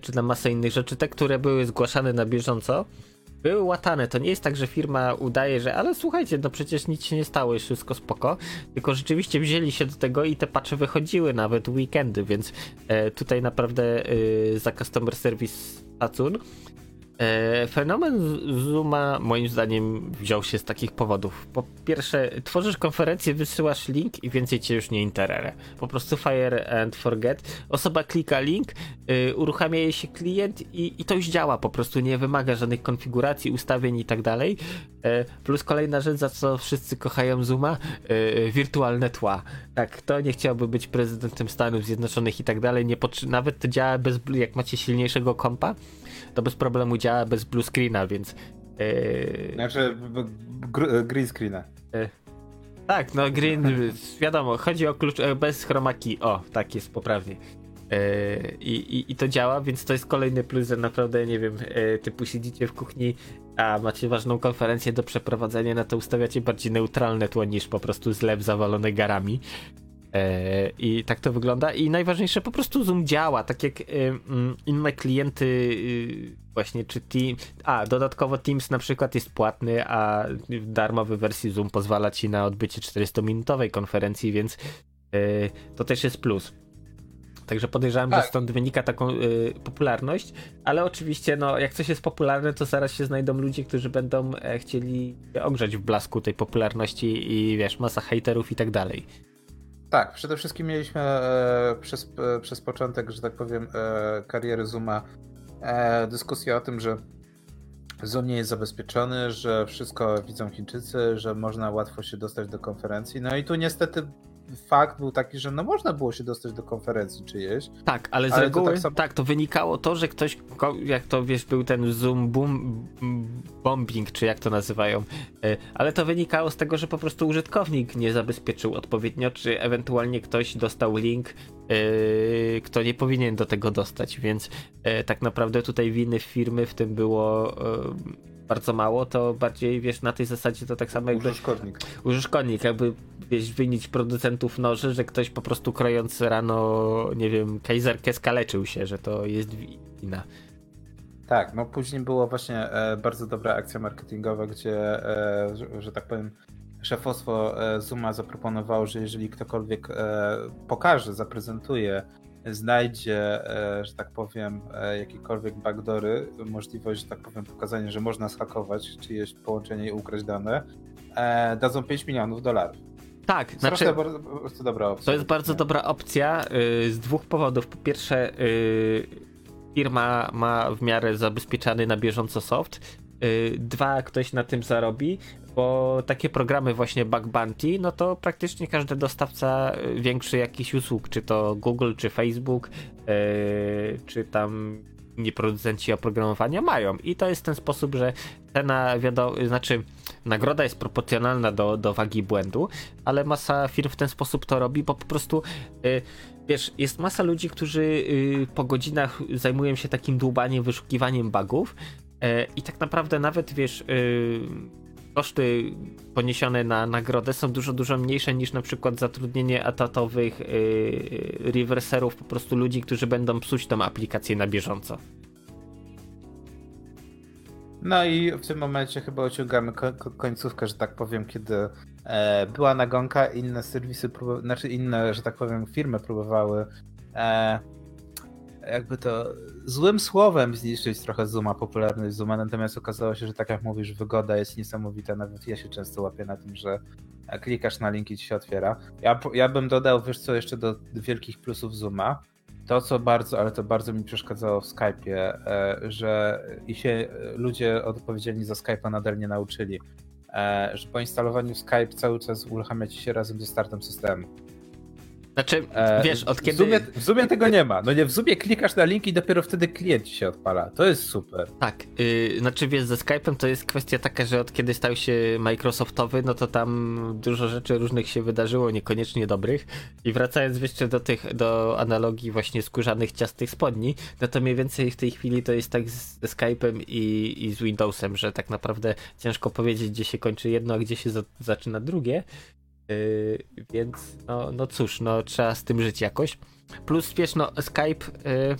czy na masę innych rzeczy, te, które były zgłaszane na bieżąco, były łatane. To nie jest tak, że firma udaje, że ale słuchajcie, no przecież nic się nie stało, jest wszystko spoko. Tylko rzeczywiście wzięli się do tego i te patche wychodziły nawet weekendy, więc tutaj naprawdę za customer service szacun. E, fenomen Zooma moim zdaniem wziął się z takich powodów. Po pierwsze, tworzysz konferencję, wysyłasz link i więcej cię już nie interesuje. Po prostu fire and forget. Osoba klika link, yy, uruchamia jej się klient i, i, to już działa. Po prostu nie wymaga żadnych konfiguracji, ustawień i tak dalej. Yy, plus kolejna rzecz, za co wszyscy kochają Zooma, yy, wirtualne tła. Tak, to nie chciałby być prezydentem Stanów Zjednoczonych i tak dalej. Nie nawet to działa bez, jak macie silniejszego kompa to bez problemu działa bez blue screena, więc. Yy... Znaczy, green screena. Yy. Tak, no green, wiadomo, chodzi o klucz e, bez chromaki. O, tak jest poprawnie. Yy, i, I to działa, więc to jest kolejny plus, że naprawdę, nie wiem, yy, typu siedzicie w kuchni, a macie ważną konferencję do przeprowadzenia, na to ustawiacie bardziej neutralne tło niż po prostu zlew zawalone garami. E, I tak to wygląda. I najważniejsze, po prostu Zoom działa, tak jak mm, inne klienty, y, właśnie czy Team. A, dodatkowo Teams na przykład jest płatny, a w darmowej wersji Zoom pozwala ci na odbycie 400-minutowej konferencji, więc y, to też jest plus. Także podejrzewam, tak. że stąd wynika taką y, popularność, ale oczywiście, no, jak coś jest popularne, to zaraz się znajdą ludzie, którzy będą e, chcieli ogrzać w blasku tej popularności i wiesz, masa haterów i tak dalej. Tak, przede wszystkim mieliśmy e, przez, e, przez początek, że tak powiem, e, kariery Zooma e, dyskusję o tym, że Zoom nie jest zabezpieczony, że wszystko widzą Chińczycy, że można łatwo się dostać do konferencji. No i tu niestety fakt był taki, że no można było się dostać do konferencji czyjeś. Tak, ale z ale reguły to tak, sam... tak, to wynikało to, że ktoś, jak to wiesz, był ten Zoom boom, bombing, czy jak to nazywają, e, ale to wynikało z tego, że po prostu użytkownik nie zabezpieczył odpowiednio, czy ewentualnie ktoś dostał link, e, kto nie powinien do tego dostać, więc e, tak naprawdę tutaj winy firmy w tym było bardzo mało, to bardziej wiesz na tej zasadzie to tak samo jakby. Użytkownik. Użytkownik, jakby wiesz, winić producentów noży, że ktoś po prostu krojąc rano, nie wiem, kajzerkę skaleczył się, że to jest wina. Tak, no później było właśnie e, bardzo dobra akcja marketingowa, gdzie, e, że, tak powiem, szefostwo e, Zuma zaproponowało, że jeżeli ktokolwiek pokaże, zaprezentuje znajdzie, e, że tak powiem, e, jakiekolwiek backdory, możliwość, że tak powiem, pokazania, że można schakować czyjeś połączenie i ukraść dane, e, dadzą 5 milionów dolarów. Tak, znaczy, to bardzo, bardzo dobra opcja. To jest bardzo dobra opcja z dwóch powodów. Po pierwsze, firma ma w miarę zabezpieczany na bieżąco soft. Dwa, ktoś na tym zarobi, bo takie programy właśnie Bug Bounty, no to praktycznie każdy dostawca y, większy jakichś usług, czy to Google, czy Facebook, yy, czy tam nie producenci oprogramowania mają. I to jest ten sposób, że cena, wiadomo, znaczy nagroda jest proporcjonalna do, do wagi błędu, ale masa firm w ten sposób to robi, bo po prostu yy, wiesz, jest masa ludzi, którzy yy, po godzinach zajmują się takim dłubaniem, wyszukiwaniem bugów y, i tak naprawdę nawet, wiesz, y, koszty poniesione na nagrodę są dużo, dużo mniejsze niż na przykład zatrudnienie atatowych yy, reverserów, po prostu ludzi, którzy będą psuć tą aplikację na bieżąco. No i w tym momencie chyba ociągamy końcówkę, że tak powiem, kiedy e, była nagonka, inne serwisy, znaczy inne, że tak powiem, firmy próbowały e, jakby to złym słowem zniszczyć trochę Zuma, popularność Zuma, natomiast okazało się, że tak jak mówisz, wygoda jest niesamowita, nawet ja się często łapię na tym, że klikasz na link i ci się otwiera. Ja, ja bym dodał, wiesz co, jeszcze do wielkich plusów Zuma, to co bardzo, ale to bardzo mi przeszkadzało w Skype'ie, e, że i się ludzie odpowiedzialni za Skype'a nadal nie nauczyli, e, że po instalowaniu Skype cały czas uruchamia ci się razem ze startem systemu. Znaczy, e, wiesz, od kiedy... W Zoomie, w Zoomie tego nie ma. No nie, w Zoomie klikasz na link i dopiero wtedy klient się odpala. To jest super. Tak, yy, znaczy wiesz, ze Skype'em to jest kwestia taka, że od kiedy stał się Microsoftowy, no to tam dużo rzeczy różnych się wydarzyło, niekoniecznie dobrych. I wracając jeszcze do tych, do analogii właśnie skórzanych ciastych spodni, no to mniej więcej w tej chwili to jest tak ze Skype'em i, i z Windowsem, że tak naprawdę ciężko powiedzieć, gdzie się kończy jedno, a gdzie się za, zaczyna drugie. Yy, więc no, no cóż, no trzeba z tym żyć jakoś. Plus wiesz, no Skype yy,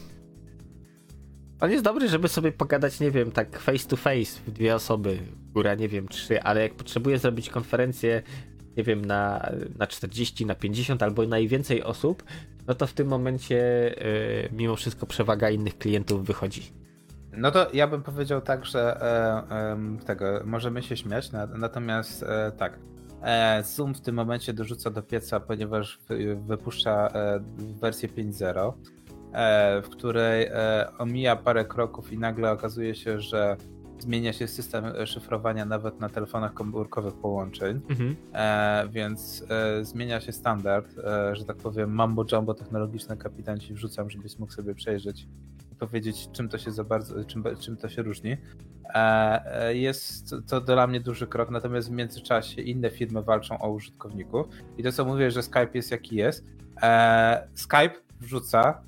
on jest dobry, żeby sobie pogadać, nie wiem, tak face to face dwie osoby, góra, nie wiem, trzy, ale jak potrzebuję zrobić konferencję, nie wiem, na, na 40, na 50 albo najwięcej osób, no to w tym momencie yy, mimo wszystko przewaga innych klientów wychodzi. No to ja bym powiedział tak, że e, e, tego możemy się śmiać, na, natomiast e, tak, Zoom w tym momencie dorzuca do pieca, ponieważ wypuszcza e, wersję 5.0, e, w której omija parę kroków i nagle okazuje się, że zmienia się system szyfrowania nawet na telefonach komórkowych połączeń, mhm. więc zmienia się standard, że tak powiem mambo jumbo technologiczne kapitan ci wrzucam, żebyś mógł sobie przejrzeć powiedzieć, czym to się za bardzo, czym, czym to się różni. E, e, jest to dla mnie duży krok, natomiast w międzyczasie inne firmy walczą o użytkowników i to co mówię, że Skype jest jaki jest, e, Skype wrzuca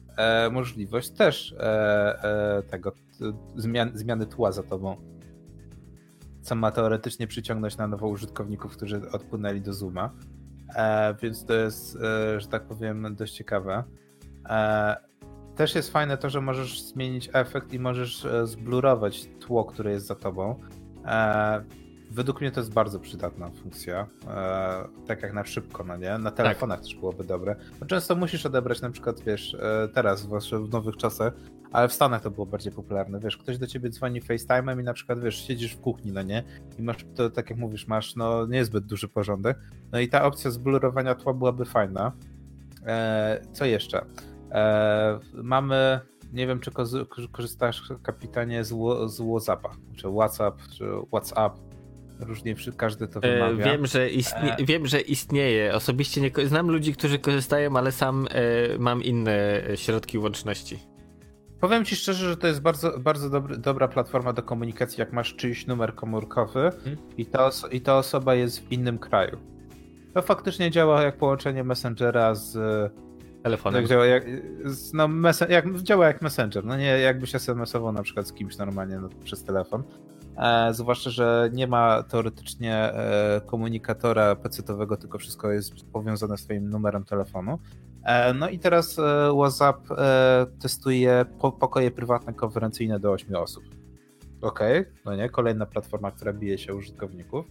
możliwość też tego zmian, zmiany tła za tobą, co ma teoretycznie przyciągnąć na nowo użytkowników, którzy odpłynęli do Zooma, więc to jest, że tak powiem, dość ciekawe. Też jest fajne to, że możesz zmienić efekt i możesz e, zblurować tło, które jest za tobą. E, według mnie to jest bardzo przydatna funkcja. E, tak jak na szybko, no nie? Na telefonach tak. też byłoby dobre. Często musisz odebrać na przykład, wiesz, teraz, zwłaszcza w nowych czasach, ale w Stanach to było bardziej popularne. Wiesz, ktoś do ciebie dzwoni FaceTime'em i na przykład, wiesz, siedzisz w kuchni, no nie? I masz, to tak jak mówisz, masz, no niezbyt duży porządek. No i ta opcja zblurowania tła byłaby fajna. E, co jeszcze? E, mamy, nie wiem czy korzystasz kapitanie z, z WhatsAppa, czy WhatsApp, czy WhatsApp. Różnie każdy to e, wymawia. wiem, że istnie, e... wiem, że istnieje. Osobiście nie znam ludzi, którzy korzystają, ale sam e, mam inne środki łączności. Powiem ci szczerze, że to jest bardzo, bardzo dobry, dobra platforma do komunikacji, jak masz czyjś numer komórkowy hmm. i, ta i ta osoba jest w innym kraju. To faktycznie działa jak połączenie Messengera z telefonem. Jak działa jak, no, jak, działa jak Messenger, no nie jakbyś SMS-ował na przykład z kimś normalnie no, przez telefon. E, zwłaszcza, że nie ma teoretycznie e, komunikatora PC-owego, tylko wszystko jest powiązane z twoim numerem telefonu. E, no i teraz e, WhatsApp e, testuje po, pokoje prywatne konferencyjne do 8 osób. Okej, okay, no nie, kolejna platforma, która bije się użytkowników.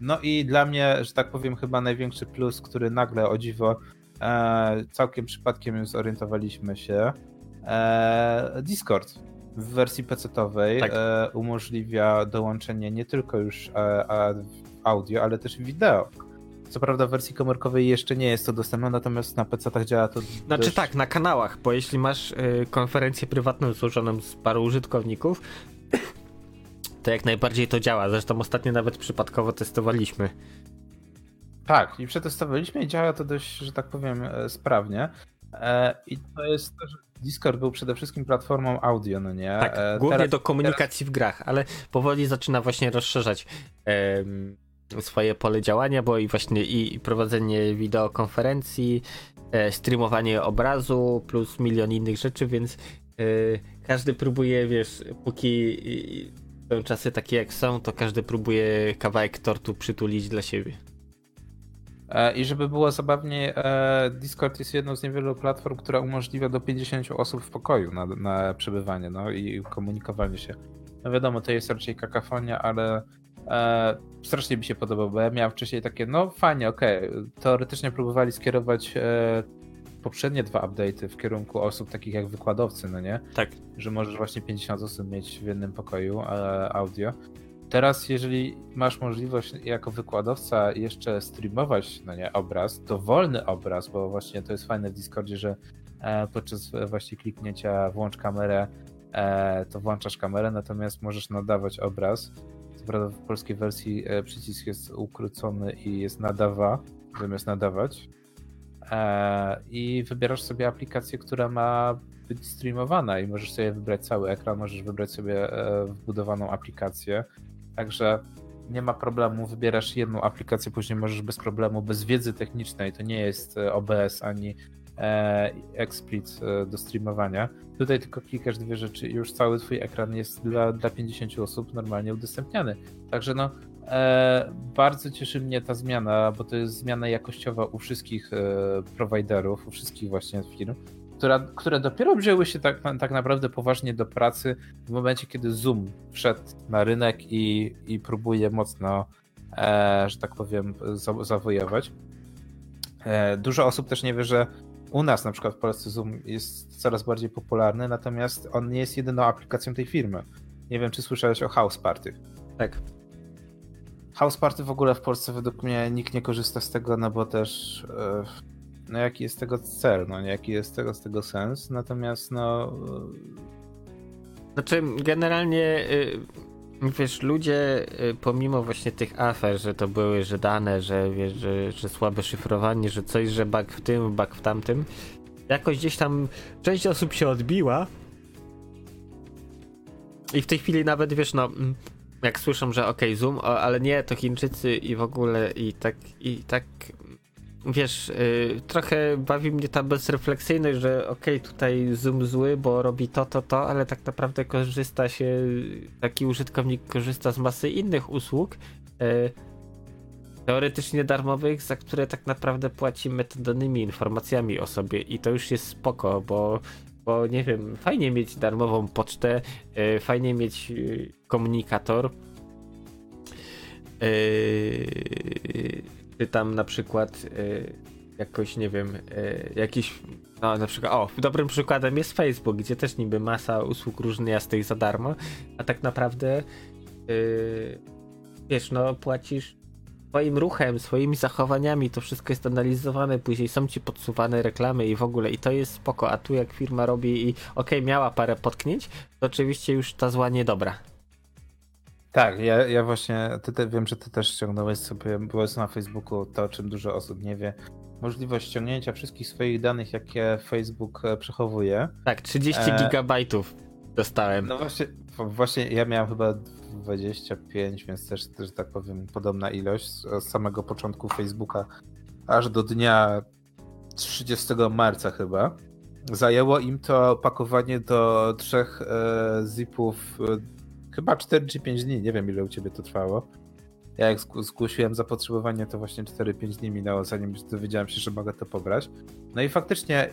No i dla mnie, że tak powiem, chyba największy plus, który nagle o dziwo całkiem przypadkiem zorientowaliśmy się. E, Discord w wersji PC-owej tak. e, umożliwia dołączenie nie tylko już e, audio, ale też wideo. Co prawda w wersji komórkowej jeszcze nie jest to dostępne, natomiast na PC-tach działa to. Znaczy dość... tak, na kanałach, bo jeśli masz konferencję prywatną złożoną z paru użytkowników, to jak najbardziej to działa. Zresztą ostatnio nawet przypadkowo testowaliśmy. Tak, i przetestowaliśmy i działa to dość, że tak powiem, e, sprawnie. E, I to jest to, że Discord był przede wszystkim platformą audio, no nie? Tak, e, głównie teraz, do komunikacji teraz... w grach, ale powoli zaczyna właśnie rozszerzać swoje pole działania, bo i właśnie i prowadzenie wideokonferencji, streamowanie obrazu, plus milion innych rzeczy, więc każdy próbuje, wiesz, póki są czasy takie jak są, to każdy próbuje kawałek tortu przytulić dla siebie. E, I żeby było zabawniej, e, Discord jest jedną z niewielu platform, która umożliwia do 50 osób w pokoju na, na przebywanie no, i komunikowanie się. No wiadomo, to jest raczej kakafonia, ale e, strasznie mi się podoba, bo ja miałem wcześniej takie, no fajnie, okej, okay. teoretycznie próbowali skierować e, poprzednie dwa update'y w kierunku osób takich jak wykładowcy, no nie? Tak. Że możesz właśnie 50 osób mieć w jednym pokoju e, audio. Teraz, jeżeli masz możliwość jako wykładowca jeszcze streamować, no nie, obraz, dowolny obraz, bo właśnie to jest fajne w Discordzie, że e, podczas właśnie kliknięcia włącz kamerę, e, to włączasz kamerę, natomiast możesz nadawać obraz. Co prawda w polskiej wersji e, przycisk jest ukrócony i jest nadawa, zamiast nadawać. I wybierasz sobie aplikację, która ma być streamowana i możesz sobie wybrać cały ekran, możesz wybrać sobie wbudowaną aplikację Także nie ma problemu, wybierasz jedną aplikację, później możesz bez problemu, bez wiedzy technicznej, to nie jest e, OBS ani e, XSplit e, do streamowania. Tutaj tylko klikasz dwie rzeczy i już cały twój ekran jest dla, dla 50 osób normalnie udostępniany. Także no, e, bardzo cieszy mnie ta zmiana, bo to jest zmiana jakościowa u wszystkich e, prowajderów, u wszystkich właśnie firm która, które dopiero wzięły się tak, tak naprawdę poważnie do pracy w momencie, kiedy Zoom wszedł na rynek i, i próbuje mocno, e, że tak powiem, za, zawojować. E, dużo osób też nie wie, że u nas na przykład w Polsce Zoom jest coraz bardziej popularny, natomiast on nie jest jedyną aplikacją tej firmy. Nie wiem, czy słyszałeś o House Party. Tak. House Party w ogóle w Polsce według mnie nikt nie korzysta z tego, no bo też e, no jaki jest tego cel, no jaki jest tego, z tego sens, natomiast no... Znaczy generalnie y, wiesz, ludzie y, pomimo właśnie tych afer, że to były, że dane, że wiesz, że, że słabe szyfrowanie, że coś, że bug w tym, bug w tamtym, jakoś gdzieś tam część osób się odbiła. I w tej chwili nawet wiesz, no jak słyszą, że okay, Zoom, ale nie, to Chińczycy i w ogóle i tak, i tak wiesz, yy, trochę bawi mnie ta bezrefleksyjność, że okej, okay, tutaj Zoom zły, bo robi to, to, to, ale tak naprawdę korzysta się, taki użytkownik korzysta z masy innych usług, yy, teoretycznie darmowych, za które tak naprawdę płaci metadonymi informacjami o sobie i to już jest spoko, bo, bo nie wiem, fajnie mieć darmową pocztę, yy, fajnie mieć y, komunikator, Yy, czy tam na przykład y, jakoś, nie wiem, y, jakiś, no na przykład, o, dobrym przykładem jest Facebook, gdzie też niby masa usług różnych za darmo, a tak naprawdę y, wiesz, no płacisz swoim ruchem, swoimi zachowaniami, to wszystko jest analizowane, później są ci podsuwane reklamy i w ogóle i to jest spoko, a tu jak firma robi i okej, okay, miała parę potknięć, to oczywiście już ta zła niedobra. Tak, ja, ja właśnie, ty, ty, wiem, że ty też ściągnąłeś sobie, byłeś na Facebooku, to o czym dużo osób nie wie, możliwość ściągnięcia wszystkich swoich danych, jakie Facebook e, przechowuje. Tak, 30 e... gigabajtów dostałem. No właśnie, właśnie ja miałem chyba 25, więc też, że tak powiem, podobna ilość z samego początku Facebooka aż do dnia 30 marca chyba. Zajęło im to pakowanie do trzech e, zipów e, chyba 4 czy 5 dni, nie wiem ile u ciebie to trwało. Ja jak zgłosiłem zapotrzebowanie, to właśnie 4-5 dni minęło, zanim dowiedziałem się, że mogę to pobrać. No i faktycznie e,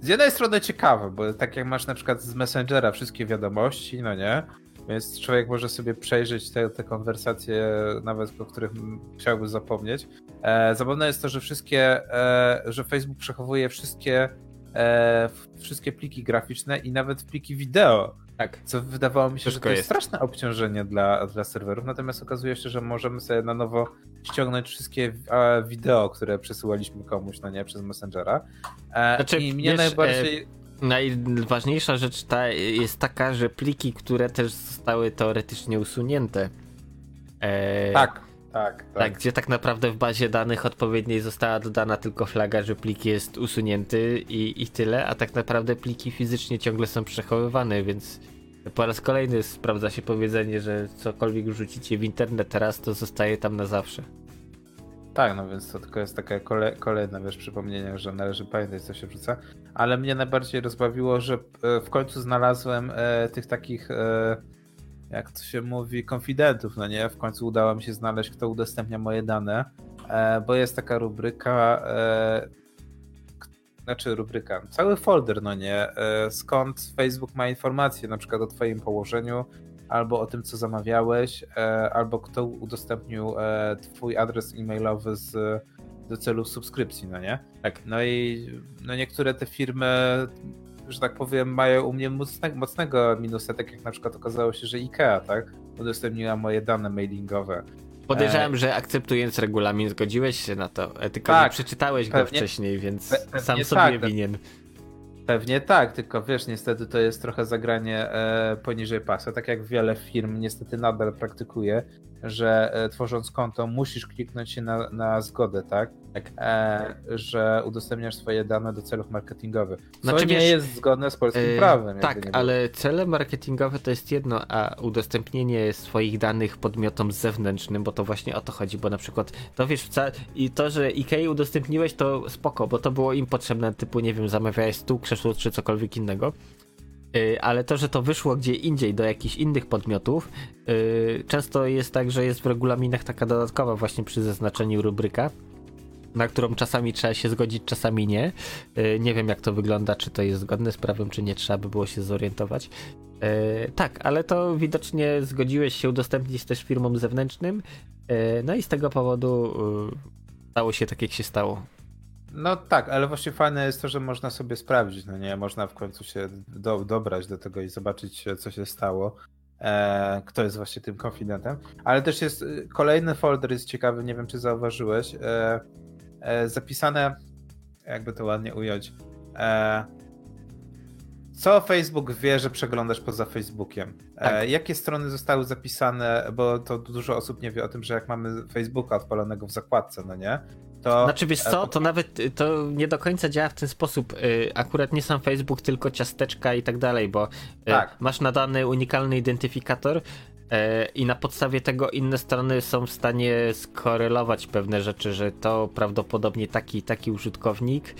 z jednej strony ciekawe, bo tak jak masz na przykład z Messengera wszystkie wiadomości, no nie? Więc człowiek może sobie przejrzeć te, te konwersacje, nawet o których chciałby zapomnieć. E, zabawne jest to, że wszystkie, e, że Facebook przechowuje wszystkie, e, wszystkie pliki graficzne i nawet pliki wideo. Tak. Co wydawało mi się, Wszystko że to jest, jest straszne obciążenie dla, dla serwerów, natomiast okazuje się, że możemy sobie na nowo ściągnąć wszystkie wideo, które przesyłaliśmy komuś, no nie, przez Messengera. E, znaczy, I mnie wiesz, najbardziej... E Najważniejsza rzecz ta jest taka, że pliki, które też zostały teoretycznie usunięte. E, tak, tak, tak. Tak, gdzie tak naprawdę w bazie danych odpowiedniej została dodana tylko flaga, że plik jest usunięty i, i tyle, a tak naprawdę pliki fizycznie ciągle są przechowywane, więc po raz kolejny sprawdza się powiedzenie, że cokolwiek wrzucicie w internet teraz, to zostaje tam na zawsze. Tak, no więc to tylko jest takie kole, kolejne wiesz, przypomnienie, że należy pamiętać, co się wrzuca. Ale mnie najbardziej rozbawiło, że e, w końcu znalazłem e, tych takich, e, jak to się mówi, konfidentów, no nie? W końcu udało mi się znaleźć, kto udostępnia moje dane, e, bo jest taka rubryka, e, znaczy rubryka, cały folder, no nie? E, skąd Facebook ma informacje, na przykład o Twoim położeniu, albo o tym, co zamawiałeś, albo kto udostępnił twój adres e-mailowy z, do celów subskrypcji, no nie? Tak. No i no niektóre te firmy, że tak powiem, mają u mnie mocnego, mocnego minusa, tak jak na przykład okazało się, że IKEA, tak? Udostępniła moje dane mailingowe. Podejrzewam, e... że akceptując regulamin zgodziłeś się na to, tylko tak, nie przeczytałeś pewnie, go wcześniej, więc pe, sam sobie tak, winien. Pewnie tak, tylko wiesz, niestety to jest trochę zagranie e, poniżej pasa, tak jak wiele firm niestety nadal praktykuje, że e, tworząc konto musisz kliknąć się na, na zgodę, tak? tak. E, że udostępniasz swoje dane do celów marketingowych. Co znaczy, nie wiesz, jest zgodne z polskim e, prawem. Tak, ale cele marketingowe to jest jedno, a udostępnienie swoich danych podmiotom zewnętrznym, bo to właśnie o to chodzi, bo na przykład to wiesz, i to, że IKEA udostępniłeś to spoko, bo to było im potrzebne, typu nie wiem, zamawiałeś stół, krzesło czy cokolwiek innego ale to, że to wyszło gdzie indziej do jakichś innych podmiotów, y, często jest tak, że jest w regulaminach taka dodatkowa właśnie przy zaznaczeniu rubryka, na którą czasami trzeba się zgodzić, czasami nie. Y, nie wiem jak to wygląda, czy to jest zgodne z prawem, czy nie, trzeba by było się zorientować. Tak, ale to widocznie zgodziłeś się udostępnić też firmom zewnętrznym, no i z tego powodu stało się tak, jak się stało. No tak, ale właśnie fajne jest to, że można sobie sprawdzić, no nie? Można w końcu się do, dobrać do tego i zobaczyć, co się stało. E, kto jest właśnie tym konfidentem. Ale też jest y, kolejny folder, jest ciekawy, nie wiem czy zauważyłeś. E, e, zapisane, jakby to ładnie ująć. E, co Facebook wie, że przeglądasz poza Facebookiem? E, tak. jakie strony zostały zapisane? Bo to dużo osób nie wie o tym, że jak mamy Facebooka odpalonego w zakładce, no nie? To, znaczy wiesz co, to nawet to nie do końca działa w ten sposób. Y, akurat nie sam Facebook, tylko ciasteczka i tak dalej, bo y, tak. masz nadany unikalny identyfikator y, i na podstawie tego inne strony są w stanie skorelować pewne rzeczy, że to prawdopodobnie taki taki użytkownik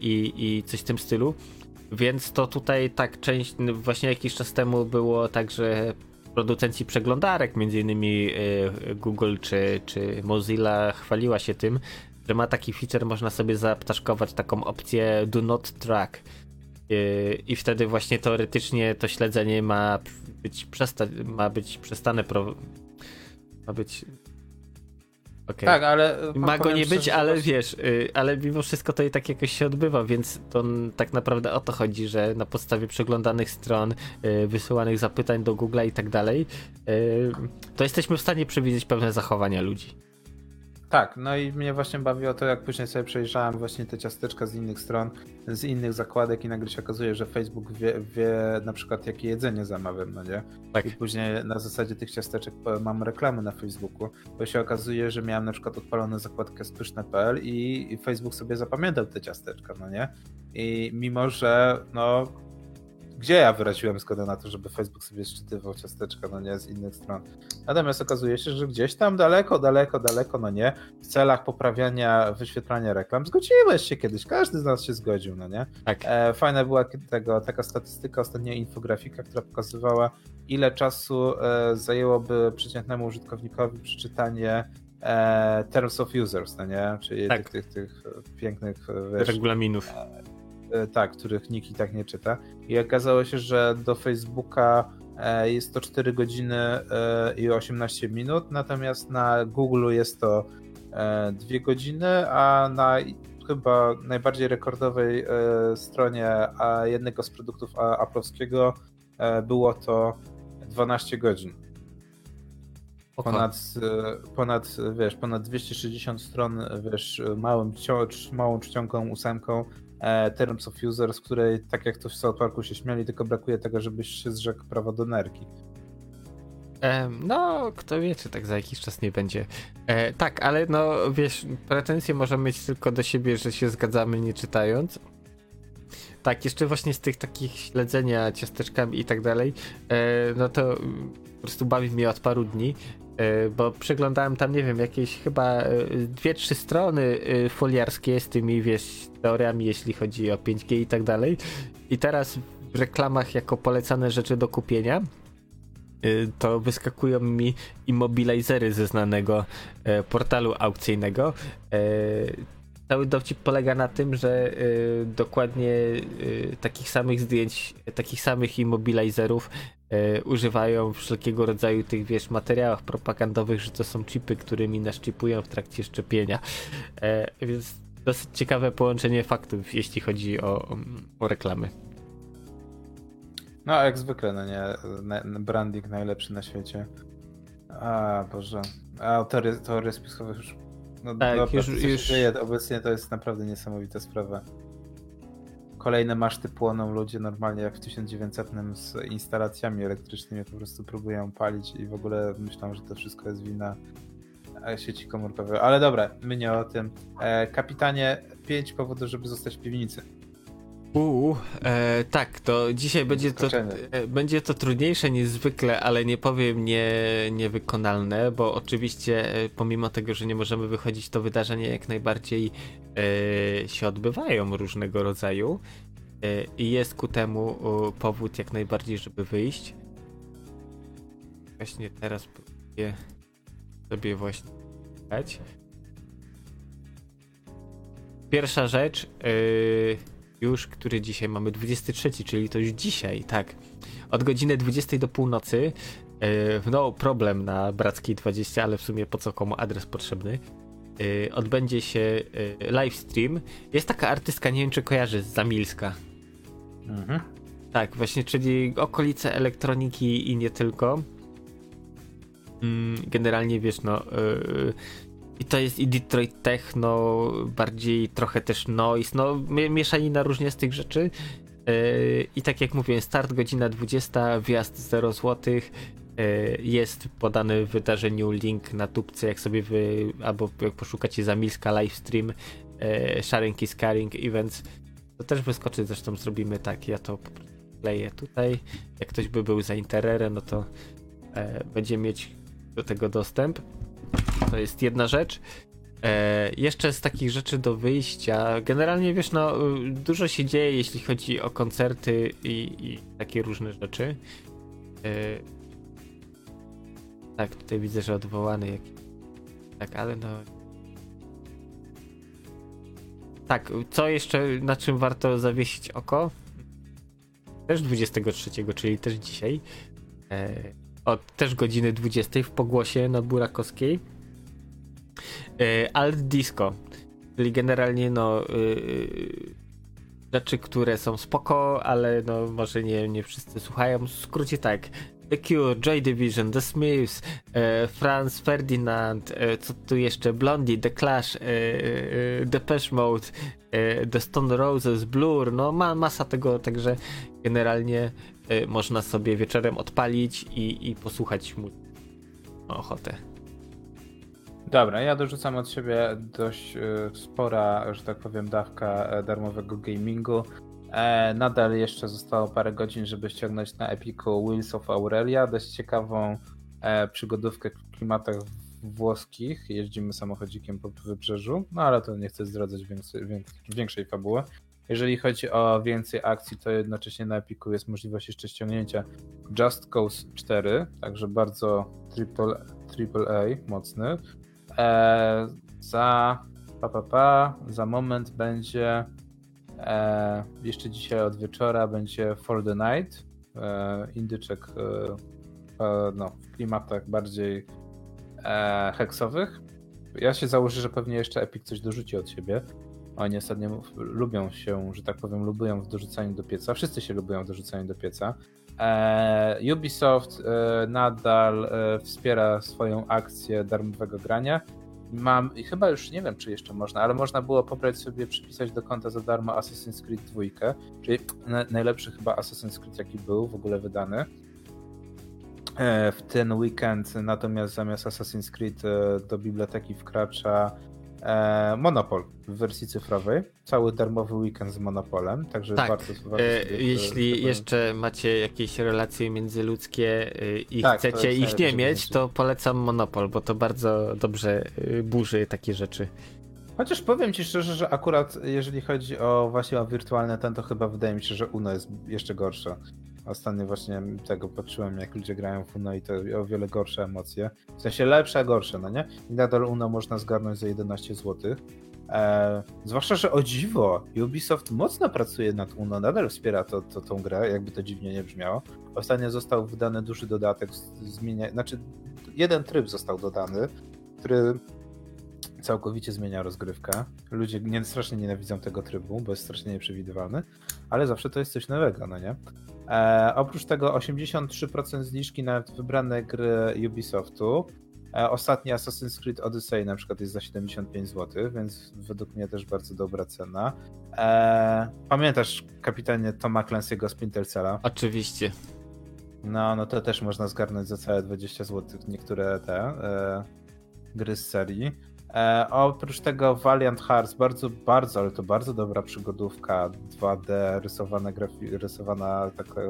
i, i coś w tym stylu. Więc to tutaj tak część, właśnie jakiś czas temu było tak, że producenci przeglądarek, między innymi e, Google czy, czy Mozilla chwaliła się tym, że ma taki feature, można sobie zaptaszkować taką opcję do not track. E, I wtedy właśnie teoretycznie to śledzenie ma być, przesta ma być przestane pro ma być Okay. Tak, ale. Ma go nie być, ale wiesz, yy, ale mimo wszystko to i tak jakoś się odbywa, więc to tak naprawdę o to chodzi, że na podstawie przeglądanych stron, yy, wysyłanych zapytań do Google i tak dalej, yy, to jesteśmy w stanie przewidzieć pewne zachowania ludzi. Tak, no i mnie właśnie bawiło to, jak później sobie przejrzałem właśnie te ciasteczka z innych stron, z innych zakładek i nagle się okazuje, że Facebook wie, wie na przykład jakie jedzenie zamawiam, no nie? Tak. I później na zasadzie tych ciasteczek mam reklamy na Facebooku, bo się okazuje, że miałem na przykład odpalone zakładkę spyszne.pl i, i Facebook sobie zapamiętał te ciasteczka, no nie? I mimo, że no gdzie ja wyraziłem zgodę na to, żeby Facebook sobie szczytywał ciasteczka, no nie, z innych stron. Natomiast okazuje się, że gdzieś tam daleko, daleko, daleko, no nie, w celach poprawiania wyświetlania reklam zgodziłeś się kiedyś, każdy z nas się zgodził, no nie. Tak. E, fajna była tego, taka statystyka, ostatnia infografika, która pokazywała, ile czasu e, zajęłoby przeciętnemu użytkownikowi przeczytanie e, Terms of Users, no nie, czyli tak. tych, tych, tych pięknych wiesz, regulaminów. E, tak, których nikt i tak nie czyta. I okazało się, że do Facebooka e, jest to 4 godziny e, i 18 minut, natomiast na Google jest to 2 godziny, a na chyba najbardziej rekordowej stronie jednego z produktów Apple'owskiego było to 12 godzin. Ponad, ponad, wiesz, ponad 260 stron, wiesz, małym, małą czcionką, ósemką E, Terms of Users, której, tak jak to w South Parku się śmiali, tylko brakuje tego, żebyś się zrzekł prawa do nerki. No, kto wie, czy tak za jakiś czas nie będzie. E, tak, ale no wiesz, pretensje możemy mieć tylko do siebie, że się zgadzamy nie czytając. Tak, jeszcze właśnie z tych takich śledzenia ciasteczkami i tak dalej, e, no to po prostu bawi mnie od paru dni, E, bo przeglądałem tam, nie wiem, jakieś chyba e, dwie, trzy strony e, foliarskie z tymi, wiesz, teoriami, jeśli chodzi o 5G i tak dalej. I teraz w reklamach jako polecane rzeczy do kupienia to wyskakują mi immobilizery ze znanego portalu aukcyjnego. Cały dowcip polega na tym, że dokładnie takich samych zdjęć, takich samych immobilizerów e, używają wszelkiego rodzaju tych, wiesz, materiałach propagandowych, że to są chipy, którymi naszczypują w trakcie szczepienia. E, więc dosyć ciekawe połączenie faktów, jeśli chodzi o, o reklamy. No, jak zwykle, no nie, branding najlepszy na świecie. A, Boże. A teorie, teorie spiskowe już... No, tak, dobra, już, już... Dzieje, obecnie to jest naprawdę niesamowita sprawa kolejne maszty płoną, ludzie normalnie jak w 1900 z instalacjami elektrycznymi po prostu próbują palić i w ogóle myślą, że to wszystko jest wina e, sieci komórkowej. Ale dobra, my nie o tym. E, kapitanie, pięć powodów, żeby zostać w piwnicy. Uuu, e, tak, to dzisiaj będzie to, e, będzie to trudniejsze niż zwykle, ale nie powiem nie, niewykonalne, bo oczywiście e, pomimo tego, że nie możemy wychodzić, to wydarzenia jak najbardziej się odbywają różnego rodzaju e, i jest ku temu powód jak najbardziej, żeby wyjść. Właśnie teraz próbuję sobie właśnie Pierwsza rzecz, yy, już, który dzisiaj mamy 23, czyli to już dzisiaj, tak. Od godziny 20 do północy. No, problem na Brackiej 20, ale w sumie po co komu adres potrzebny. Yy, odbędzie się yy, live stream. Jest taka artystka, nie wiem czy kojarzy, z Zamilska. Mhm. Tak, właśnie, czyli okolice elektroniki i nie tylko. Mm, generalnie wiesz, no. Yy, i to jest i Detroit Techno, bardziej trochę też noise, no mieszanina różnie z tych rzeczy. I tak jak mówiłem, start godzina 20, wjazd 0 zł. Yy, jest podany w wydarzeniu link na tubce, jak sobie wy, albo jak poszukacie Zamilska livestream, yy, sharing is caring events, to też wyskoczy, zresztą zrobimy tak, ja to kleję tutaj. Jak ktoś by był za Intererem, no to yy, będzie mieć do tego dostęp. To jest jedna rzecz. E, jeszcze z takich rzeczy do wyjścia. Generalnie wiesz, no, dużo się dzieje, jeśli chodzi o koncerty i, i takie różne rzeczy. E, tak, tutaj widzę, że odwołany jakiś. Tak, ale no. Tak, co jeszcze, na czym warto zawiesić oko? Też 23, czyli też dzisiaj. E, od też godziny 20 w pogłosie na Burakowskiej Alt Disco, czyli generalnie no rzeczy, które są spoko, ale no może nie, nie wszyscy słuchają. W skrócie tak. The Cure, Joy Division, The Smiths, e, Franz Ferdinand, e, co tu jeszcze, Blondie, The Clash, e, e, Depeche Mode, e, The Stone Roses, Blur, no ma masa tego, także generalnie e, można sobie wieczorem odpalić i, i posłuchać mu ochotę. Dobra, ja dorzucam od siebie dość spora, że tak powiem, dawka darmowego gamingu. E, nadal jeszcze zostało parę godzin, żeby ściągnąć na Epiku Wheels of Aurelia, dość ciekawą e, przygodówkę w klimatach włoskich. Jeździmy samochodzikiem po wybrzeżu, no ale to nie chcę zdradzać większej, fabuły. Jeżeli chodzi o więcej akcji, to jednocześnie na Epiku jest możliwość jeszcze ściągnięcia Just Cause 4, także bardzo triple, triple A mocny. E, za pa, pa, pa, za moment będzie E, jeszcze dzisiaj od wieczora będzie For the Night. E, indyczek e, no, w klimatach bardziej e, heksowych. Ja się założę, że pewnie jeszcze Epic coś dorzuci od siebie. Oni ostatnio lubią się, że tak powiem, lubią w dorzucaniu do pieca. Wszyscy się lubią w dorzucaniu do pieca. E, Ubisoft e, nadal e, wspiera swoją akcję darmowego grania mam, i chyba już nie wiem, czy jeszcze można, ale można było pobrać sobie, przypisać do konta za darmo Assassin's Creed 2, czyli najlepszy chyba Assassin's Creed, jaki był w ogóle wydany. E, w ten weekend, natomiast zamiast Assassin's Creed e, do biblioteki wkracza Monopol w wersji cyfrowej. Cały darmowy weekend z Monopolem, także tak. warto, warto e, Jeśli tego... jeszcze macie jakieś relacje międzyludzkie e, i tak, chcecie ich nie mieć, to polecam Monopol, bo to bardzo dobrze e, burzy takie rzeczy. Chociaż powiem ci szczerze, że akurat jeżeli chodzi o właśnie o wirtualne ten, to chyba wydaje mi się, że Uno jest jeszcze gorsza. Ostatnio właśnie tego patrzyłem, jak ludzie grają w Uno i to o wiele gorsze emocje. W sensie lepsze, a gorsze, no nie? I nadal Uno można zgarnąć za 11 zł. Eee, zwłaszcza, że o dziwo, Ubisoft mocno pracuje nad Uno, nadal wspiera to, to, tą grę, jakby to dziwnie nie brzmiało. Ostatnio został wydany duży dodatek, zmienia, znaczy jeden tryb został dodany, który całkowicie zmienia rozgrywkę. Ludzie nie, strasznie nienawidzą tego trybu, bo jest strasznie nieprzewidywalny, ale zawsze to jest coś nowego, no nie? E, oprócz tego 83% zniżki na wybrane gry Ubisoftu. E, ostatni Assassin's Creed Odyssey na przykład jest za 75 zł, więc według mnie też bardzo dobra cena. E, pamiętasz kapitanie Toma Clancy'ego Splinter Cella? Oczywiście. No, no to też można zgarnąć za całe 20 zł niektóre te e, gry z serii. E, oprócz tego Valiant Hearts, bardzo, bardzo, ale to bardzo dobra przygodówka, 2D, rysowana, grafi- rysowana taka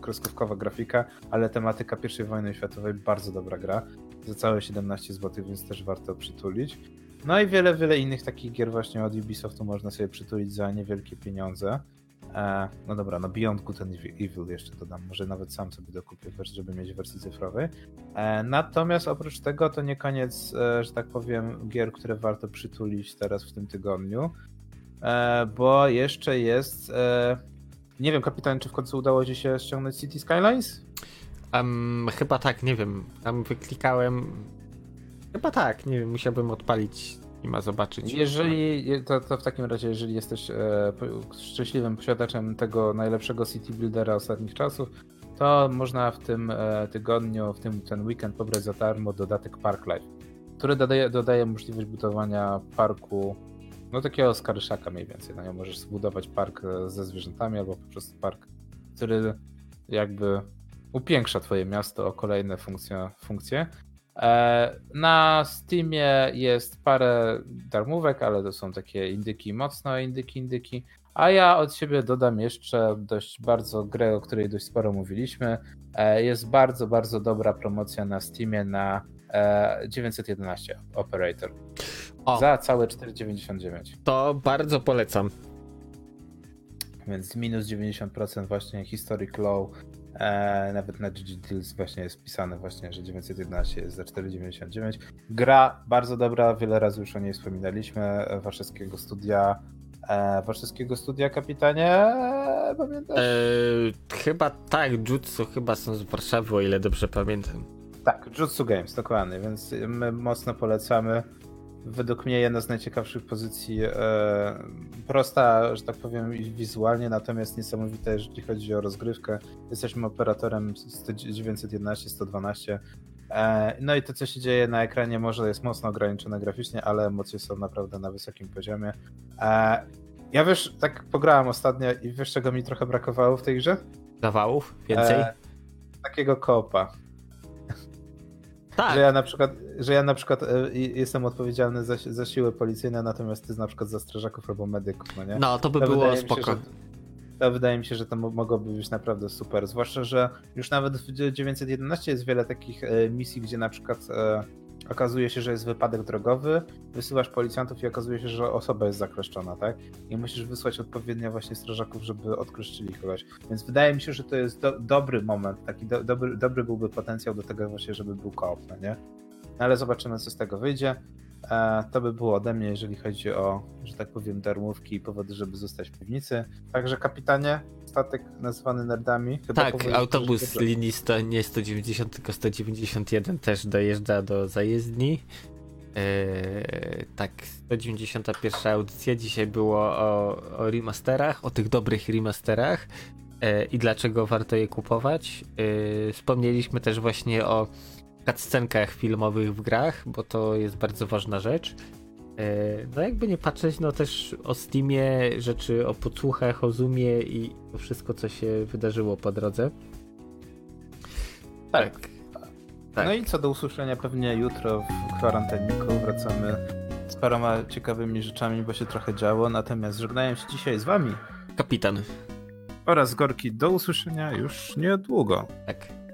kreskówkowa grafika, ale tematyka I wojny światowej, bardzo dobra gra, za całe 17 zł, więc też warto przytulić. No i wiele, wiele innych takich gier właśnie od Ubisoftu można sobie przytulić za niewielkie pieniądze. E, no dobra, no Beyond Good and Evil jeszcze dodam, może nawet sam sobie dokupię, żeby mieć wersję cyfrowej. E, natomiast oprócz tego to nie koniec, e, że tak powiem, gier, które warto przytulić teraz w tym tygodniu, bo jeszcze jest, nie wiem kapitan, czy w końcu udało ci się ściągnąć City Skylines? Um, chyba tak, nie wiem, tam wyklikałem, chyba tak, nie wiem, musiałbym odpalić i ma zobaczyć. Jeżeli, to, to w takim razie, jeżeli jesteś e, szczęśliwym posiadaczem tego najlepszego city buildera ostatnich czasów, to można w tym e, tygodniu, w tym ten weekend pobrać za darmo dodatek Park Life, który dodaje, dodaje możliwość budowania parku, no takiego skaryszaka mniej więcej. No nie możesz zbudować park e, ze zwierzętami albo po prostu park, który jakby upiększa twoje miasto o kolejne funkcje. funkcje. E, na Steamie jest parę darmówek, ale to są takie indyki mocno, indyki, indyki. A ja od siebie dodam jeszcze dość bardzo grę, o której dość sporo mówiliśmy. E, jest bardzo, bardzo dobra promocja na Steamie na 911 e, Operator. O. Za całe 4,99. To bardzo polecam. Więc minus 90% właśnie Historic Low E, nawet na GG Deals właśnie jest pisane właśnie, że 911 jest za 4,99. Gra bardzo dobra, wiele razy już o niej wspominaliśmy. Warszawskiego studia. E, warszawskiego studia, kapitanie, e, pamiętasz? E, chyba tak, Jutsu chyba są z Warszawy, o ile dobrze pamiętam. Tak, Jutsu Games, dokładnie, więc my mocno polecamy. Według mnie jedna z najciekawszych pozycji. E, prosta, że tak powiem, wizualnie, natomiast niesamowita, jeżeli chodzi o rozgrywkę. Jesteśmy operatorem 911, 112. E, no i to, co się dzieje na ekranie, może jest mocno ograniczone graficznie, ale emocje są naprawdę na wysokim poziomie. E, ja wiesz, tak pograłem ostatnio i wiesz, czego mi trochę brakowało w tej grze? Zawałów? Więcej? Takiego kopa. Tak. Że ja na przykład, że ja na przykład e, jestem odpowiedzialny za, za siły policyjne, natomiast ty na przykład za strażaków albo medyków, no nie? No, to by to było spoko. Się, że, to wydaje mi się, że to mogłoby być naprawdę super. Zwłaszcza, że już nawet w 911 jest wiele takich e, misji, gdzie na przykład e, okazuje się, że jest wypadek drogowy, wysyłasz policjantów i okazuje się, że osoba jest zakleszczona, tak? I musisz wysłać odpowiednio właśnie strażaków, żeby odkleszczyli kogoś. Więc wydaje mi się, że to jest do, dobry moment, taki do, dobry, dobry byłby potencjał do tego właśnie, żeby był koop, no nie? No ale zobaczymy, co z tego wyjdzie. E, to by było ode mnie, jeżeli chodzi o, że tak powiem, darmówki i powody, żeby zostać w piwnicy. Także kapitanie, statek nazwany nerdami. Tak, autobus linii 100, nie 190, tylko 191 też dojeżdża do zajezdni. Eee, tak, 191 audycja. Dzisiaj było o, o remasterach, o tych dobrych remasterach eee, i dlaczego warto je kupować. Eee, wspomnieliśmy też właśnie o cutscenkach filmowych w grach, bo to jest bardzo ważna rzecz. E, no jakby nie patrzeć, no też o Steamie, rzeczy o podsłuchach, o Zoomie i to wszystko, co się wydarzyło po drodze. Tak. tak. No i co do usłyszenia pewnie jutro w kwarantanniku wracamy z paroma ciekawymi rzeczami, bo się trochę działo, natomiast żegnają się dzisiaj z wami kapitan oraz Gorki do usłyszenia już niedługo. Tak.